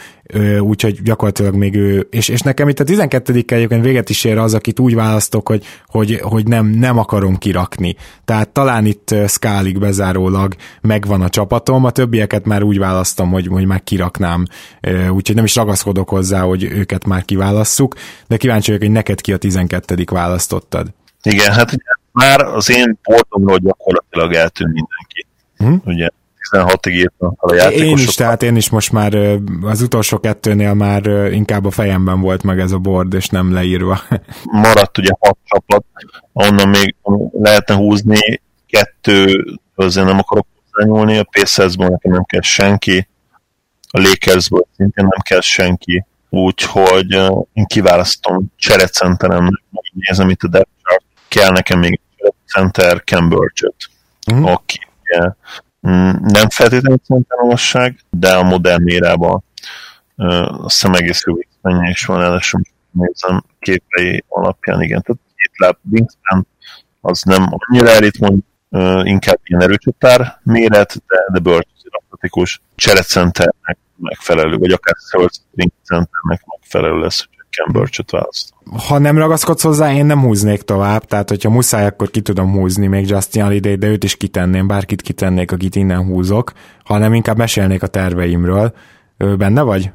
úgyhogy gyakorlatilag még ő, és, és nekem itt a 12 egyébként véget is ér az, akit úgy választok, hogy, hogy, hogy nem, nem akarom kirakni. Tehát talán itt Skálig bezárólag megvan a csapatom, a többieket már úgy választom, hogy, hogy már kiraknám, úgyhogy nem is ragaszkodok hozzá, hogy őket már kiválasszuk, de kíváncsi vagyok, hogy neked ki a 12 választottad. Igen, hát már az én portomról gyakorlatilag eltűnt mindenki. Hm? Ugye 16-ig írtam a játékosokat. Én is, tehát én is most már az utolsó kettőnél már inkább a fejemben volt meg ez a board, és nem leírva. Maradt ugye hat csapat, onnan még lehetne húzni, kettő azért nem akarok hozzányúlni, a Pacersból nekem nem kell senki, a Lakersből szintén nem kell senki, úgyhogy én kiválasztom cserecenteremnek, nézem itt a depth kell nekem még center Ken Burchett, aki ugye, mm, nem feltétlenül center de a modern érában azt hiszem egész jó mennyi is van, először nézem képei alapján, igen, tehát két láb Wingspan, az nem annyira elit, mondjuk inkább ilyen erőcsatár méret, de, de Burch atletikus cserecenternek megfelelő, vagy akár third centernek megfelelő lesz, hogy Ken Burch-ot választ. Ha nem ragaszkodsz hozzá, én nem húznék tovább, tehát hogyha muszáj, akkor ki tudom húzni még Justin Holiday, de őt is kitenném, bárkit kitennék, akit innen húzok, hanem inkább mesélnék a terveimről. Ő benne vagy?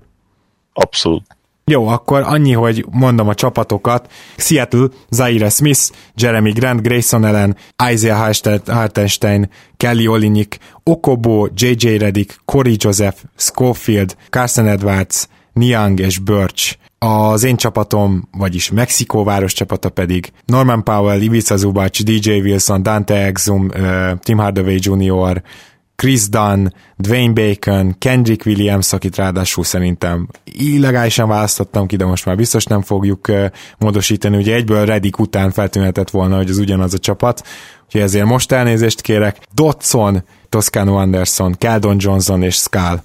Abszolút. Jó, akkor annyi, hogy mondom a csapatokat. Seattle, Zaire Smith, Jeremy Grant, Grayson Allen, Isaiah Hartenstein, Kelly Olinik, Okobo, J.J. Redick, Corey Joseph, Schofield, Carson Edwards, Niang és Birch. Az én csapatom, vagyis Mexikó város csapata pedig Norman Powell, Ivica Zubac, DJ Wilson, Dante Exum, Tim Hardaway Jr., Chris Dunn, Dwayne Bacon, Kendrick Williams, akit ráadásul szerintem illegálisan választottam ki, de most már biztos nem fogjuk módosítani. Ugye egyből Reddick után feltűnhetett volna, hogy az ugyanaz a csapat, úgyhogy ezért most elnézést kérek. Dodson, Toscano Anderson, Keldon Johnson és Skull.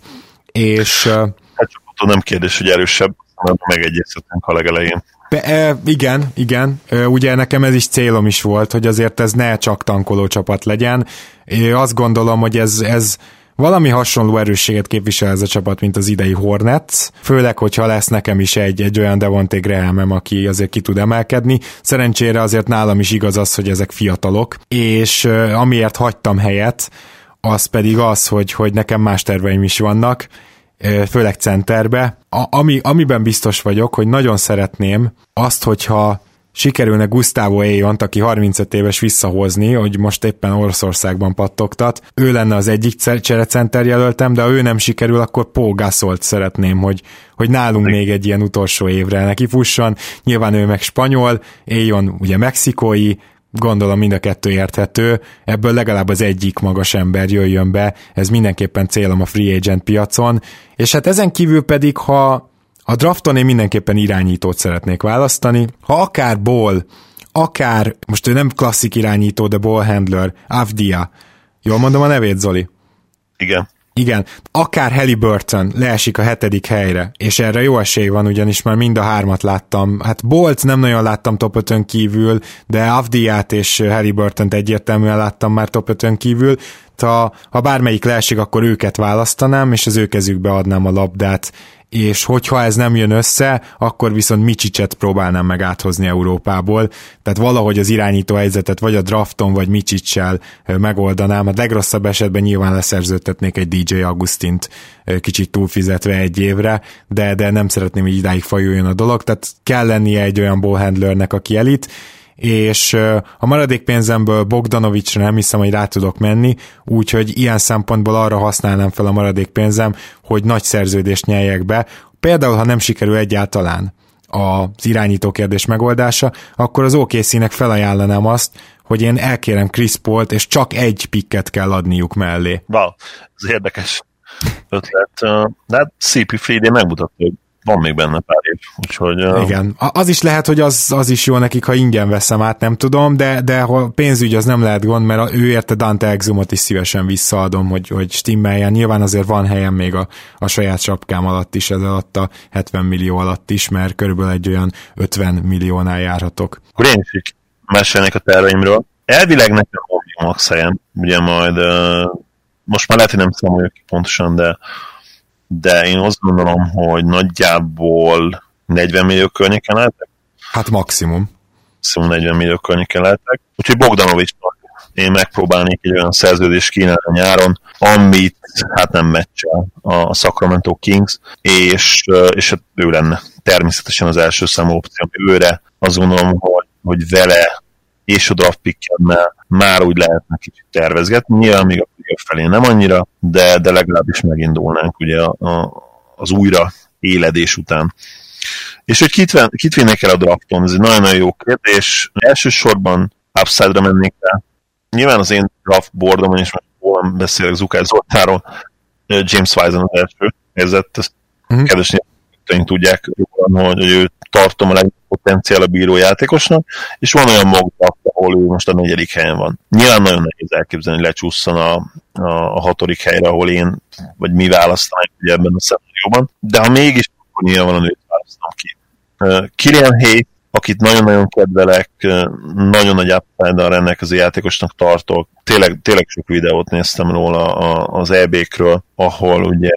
És... Hát nem kérdés, hogy erősebb, megegyezhetünk a legelején. Be, e, igen, igen. E, ugye nekem ez is célom is volt, hogy azért ez ne csak tankoló csapat legyen. Én azt gondolom, hogy ez, ez valami hasonló erősséget képvisel ez a csapat, mint az idei Hornets, főleg, hogyha lesz nekem is egy, egy olyan Devonté graham aki azért ki tud emelkedni. Szerencsére azért nálam is igaz az, hogy ezek fiatalok, és amiért hagytam helyet, az pedig az, hogy, hogy nekem más terveim is vannak, főleg centerbe. A, ami, amiben biztos vagyok, hogy nagyon szeretném azt, hogyha sikerülne Gustavo Éjont, aki 35 éves visszahozni, hogy most éppen Oroszországban pattogtat. Ő lenne az egyik cserecenter jelöltem, de ha ő nem sikerül, akkor Paul szeretném, hogy, hogy nálunk még egy ilyen utolsó évre neki fusson. Nyilván ő meg spanyol, Éjon ugye mexikói, gondolom mind a kettő érthető, ebből legalább az egyik magas ember jöjjön be, ez mindenképpen célom a free agent piacon, és hát ezen kívül pedig, ha a drafton én mindenképpen irányítót szeretnék választani, ha akár Ball, akár, most ő nem klasszik irányító, de ball handler, Avdia, jól mondom a nevét, Zoli? Igen. Igen, akár Halliburton leesik a hetedik helyre, és erre jó esély van, ugyanis már mind a hármat láttam. Hát Bolt nem nagyon láttam top 5 kívül, de Avdiát és Halliburton egyértelműen láttam már top 5 kívül. Ha, ha bármelyik leesik, akkor őket választanám, és az ő kezükbe adnám a labdát, és hogyha ez nem jön össze, akkor viszont Micsicset próbálnám meg áthozni Európából, tehát valahogy az irányító helyzetet vagy a drafton, vagy Micsicsel megoldanám, a legrosszabb esetben nyilván leszerződtetnék egy DJ Augustint kicsit túlfizetve egy évre, de, de nem szeretném, hogy idáig fajuljon a dolog, tehát kell lennie egy olyan ballhandlernek, aki elit, és a maradék pénzemből Bogdanovicsra nem hiszem, hogy rá tudok menni, úgyhogy ilyen szempontból arra használnám fel a maradék pénzem, hogy nagy szerződést nyeljek be. Például, ha nem sikerül egyáltalán az irányító kérdés megoldása, akkor az OKC-nek felajánlanám azt, hogy én elkérem Chris Paul-t, és csak egy pikket kell adniuk mellé. Wow, ez érdekes ötlet. De hát CP Friday megmutatta, hogy van még benne pár év, úgyhogy... Igen, az is lehet, hogy az, az is jó nekik, ha ingyen veszem át, nem tudom, de, de ha pénzügy az nem lehet gond, mert ő érte Dante Exumot is szívesen visszaadom, hogy, hogy stimmeljen. Nyilván azért van helyem még a, a saját sapkám alatt is, ez alatt a 70 millió alatt is, mert körülbelül egy olyan 50 milliónál járhatok. Akkor én is mesélnék a terveimről. Elvileg nekem van max helyem, ugye majd most már lehet, hogy nem számoljuk ki pontosan, de de én azt gondolom, hogy nagyjából 40 millió környéken lehetek. Hát maximum. Maximum 40 millió környéken lehetek. Úgyhogy Bogdanovics én megpróbálnék egy olyan szerződést kínálni a nyáron, amit hát nem meccsel a Sacramento Kings, és, és hát ő lenne természetesen az első számú opció, őre azt gondolom, hogy, hogy vele és a draft pickemmel már úgy lehetne kicsit tervezgetni. Nyilván még a felé nem annyira, de, de legalábbis megindulnánk ugye a, a, az újra éledés után. És hogy kit, ven, kit vinnék el a drafton, ez egy nagyon-nagyon jó kérdés. Elsősorban upside-ra mennék el. Nyilván az én draft boardomon is most hol beszélek Zukár Zoltáról, James Wiseman az első érzett, ezt mm-hmm. kedves tudják hogy ő tartom a legnagyobb potenciál a bíró játékosnak, és van olyan maga, ahol ő most a negyedik helyen van. Nyilván nagyon nehéz elképzelni, hogy lecsúszson a, a, a hatodik helyre, ahol én, vagy mi választanánk ugye ebben a szenárióban, de ha mégis, akkor nyilván őt választom ki. Kilian Hayes akit nagyon-nagyon kedvelek, nagyon nagy upside-dal rendelkező játékosnak tartok. Tényleg, tényleg sok videót néztem róla az EB-kről, ahol ugye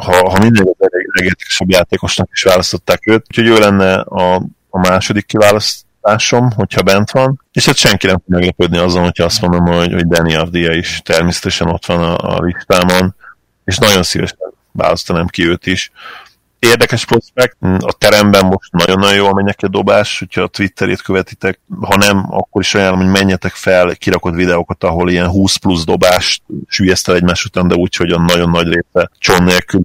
ha, ha minden legértékesebb játékosnak is választották őt, úgyhogy ő lenne a, a második kiválasztásom, hogyha bent van, és hát senki nem tud meglepődni azon, hogyha azt mondom, hogy, hogy Danny Avdia is természetesen ott van a, a listámon, és nagyon szívesen választanám ki őt is érdekes prospekt, a teremben most nagyon-nagyon neki a dobás, hogyha a Twitterét követitek, ha nem, akkor is ajánlom, hogy menjetek fel kirakott videókat, ahol ilyen 20 plusz dobást sűjesztel egymás után, de úgy, hogy a nagyon nagy része cson nélkül.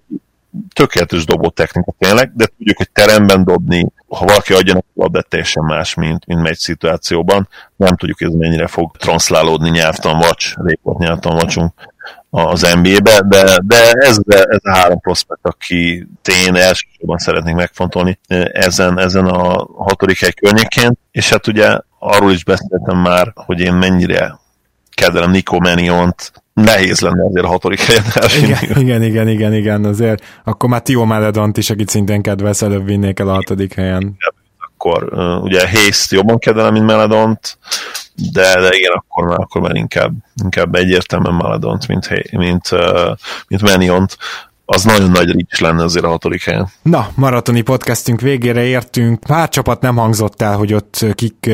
Tökéletes dobó technika tényleg, de tudjuk, hogy teremben dobni, ha valaki adja neki labdát, teljesen más, mint, mint megy szituációban. Nem tudjuk, hogy ez mennyire fog transzlálódni nyelvtan vacs, rég volt nyelvtan vacsunk az NBA-be, de, de ez, ez a három prospekt, aki én elsősorban szeretnék megfontolni ezen, ezen a hatodik hely környékén, és hát ugye arról is beszéltem már, hogy én mennyire kedvelem Nico Meniont, nehéz lenne azért a hatodik helyen elvinni. Igen, igen, igen, igen, igen, azért akkor már Tio Maledont is, akit szintén kedvelsz, előbb vinnék el a hatodik helyen. Akkor ugye Hayes jobban kedvelem, mint Meledont, de, de igen, akkor már, akkor már inkább, inkább egyértelműen Maladont, mint, mint, mint Meniont az nagyon nagy rics lenne azért a hatodik helyen. Na, maratoni podcastünk végére értünk. Pár csapat nem hangzott el, hogy ott kik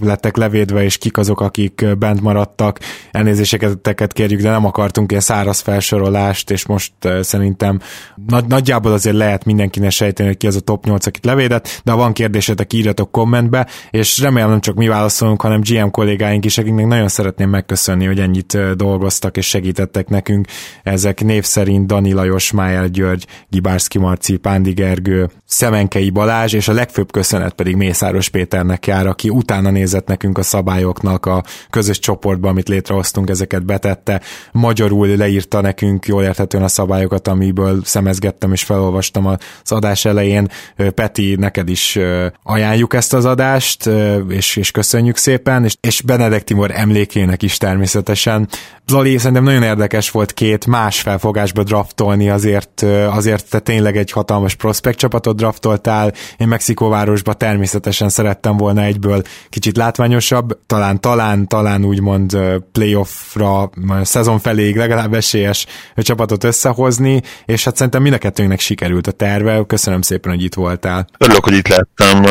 lettek levédve, és kik azok, akik bent maradtak. Elnézéseket kérjük, de nem akartunk ilyen száraz felsorolást, és most szerintem nagy, nagyjából azért lehet mindenkinek sejteni, hogy ki az a top 8, akit levédett, de ha van kérdésetek, írjatok kommentbe, és remélem nem csak mi válaszolunk, hanem GM kollégáink is, akiknek nagyon szeretném megköszönni, hogy ennyit dolgoztak és segítettek nekünk. Ezek név szerint Dani Lajos, Májel György, Gibárszki Marci, Pándi Gergő, Szemenkei Balázs, és a legfőbb köszönet pedig Mészáros Péternek jár, aki utána nézett nekünk a szabályoknak a közös csoportban, amit létrehoztunk, ezeket betette. Magyarul leírta nekünk jól érthetően a szabályokat, amiből szemezgettem és felolvastam az adás elején. Peti, neked is ajánljuk ezt az adást, és, és köszönjük szépen, és, és Benedek Timor emlékének is természetesen. Zoli, szerintem nagyon érdekes volt két más felfogásba draftolni azért, azért te tényleg egy hatalmas prospekt csapatot draftoltál, én Mexikóvárosba természetesen szerettem volna egyből kicsit látványosabb, talán, talán, talán úgymond playoffra, szezon feléig legalább esélyes csapatot összehozni, és hát szerintem mind a kettőnknek sikerült a terve, köszönöm szépen, hogy itt voltál. Örülök, hogy itt lettem,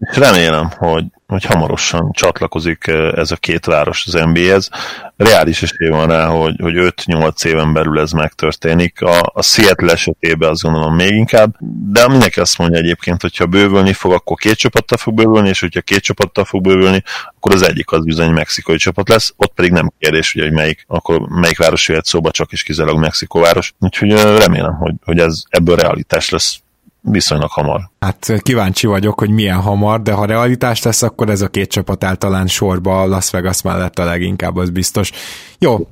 remélem, hogy hogy hamarosan csatlakozik ez a két város az NBA-hez. Reális esély van rá, hogy, hogy 5-8 éven belül ez megtörténik. A, a Seattle esetében azt gondolom még inkább, de mindenki azt mondja egyébként, hogyha bővülni fog, akkor két csapattal fog bővülni, és hogyha két csapattal fog bővülni, akkor az egyik az bizony mexikai csapat lesz. Ott pedig nem kérdés, hogy melyik, akkor melyik város jöhet szóba, csak is kizárólag Mexikóváros. Úgyhogy remélem, hogy, hogy ez ebből realitás lesz viszonylag hamar. Hát kíváncsi vagyok, hogy milyen hamar, de ha realitás lesz, akkor ez a két csapat általán sorba Las Vegas mellett a leginkább, az biztos. Jó,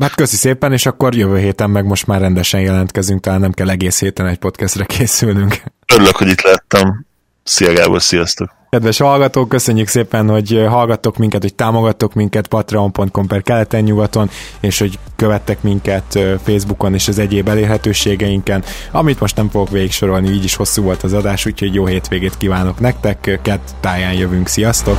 hát köszi szépen, és akkor jövő héten meg most már rendesen jelentkezünk, talán nem kell egész héten egy podcastre készülnünk. Örülök, hogy itt lettem. Szia Gábor, sziasztok! Kedves hallgatók, köszönjük szépen, hogy hallgattok minket, hogy támogattok minket patreon.com per keleten-nyugaton, és hogy követtek minket Facebookon és az egyéb elérhetőségeinken, amit most nem fogok végig sorolni, így is hosszú volt az adás, úgyhogy jó hétvégét kívánok nektek, kett táján jövünk, sziasztok!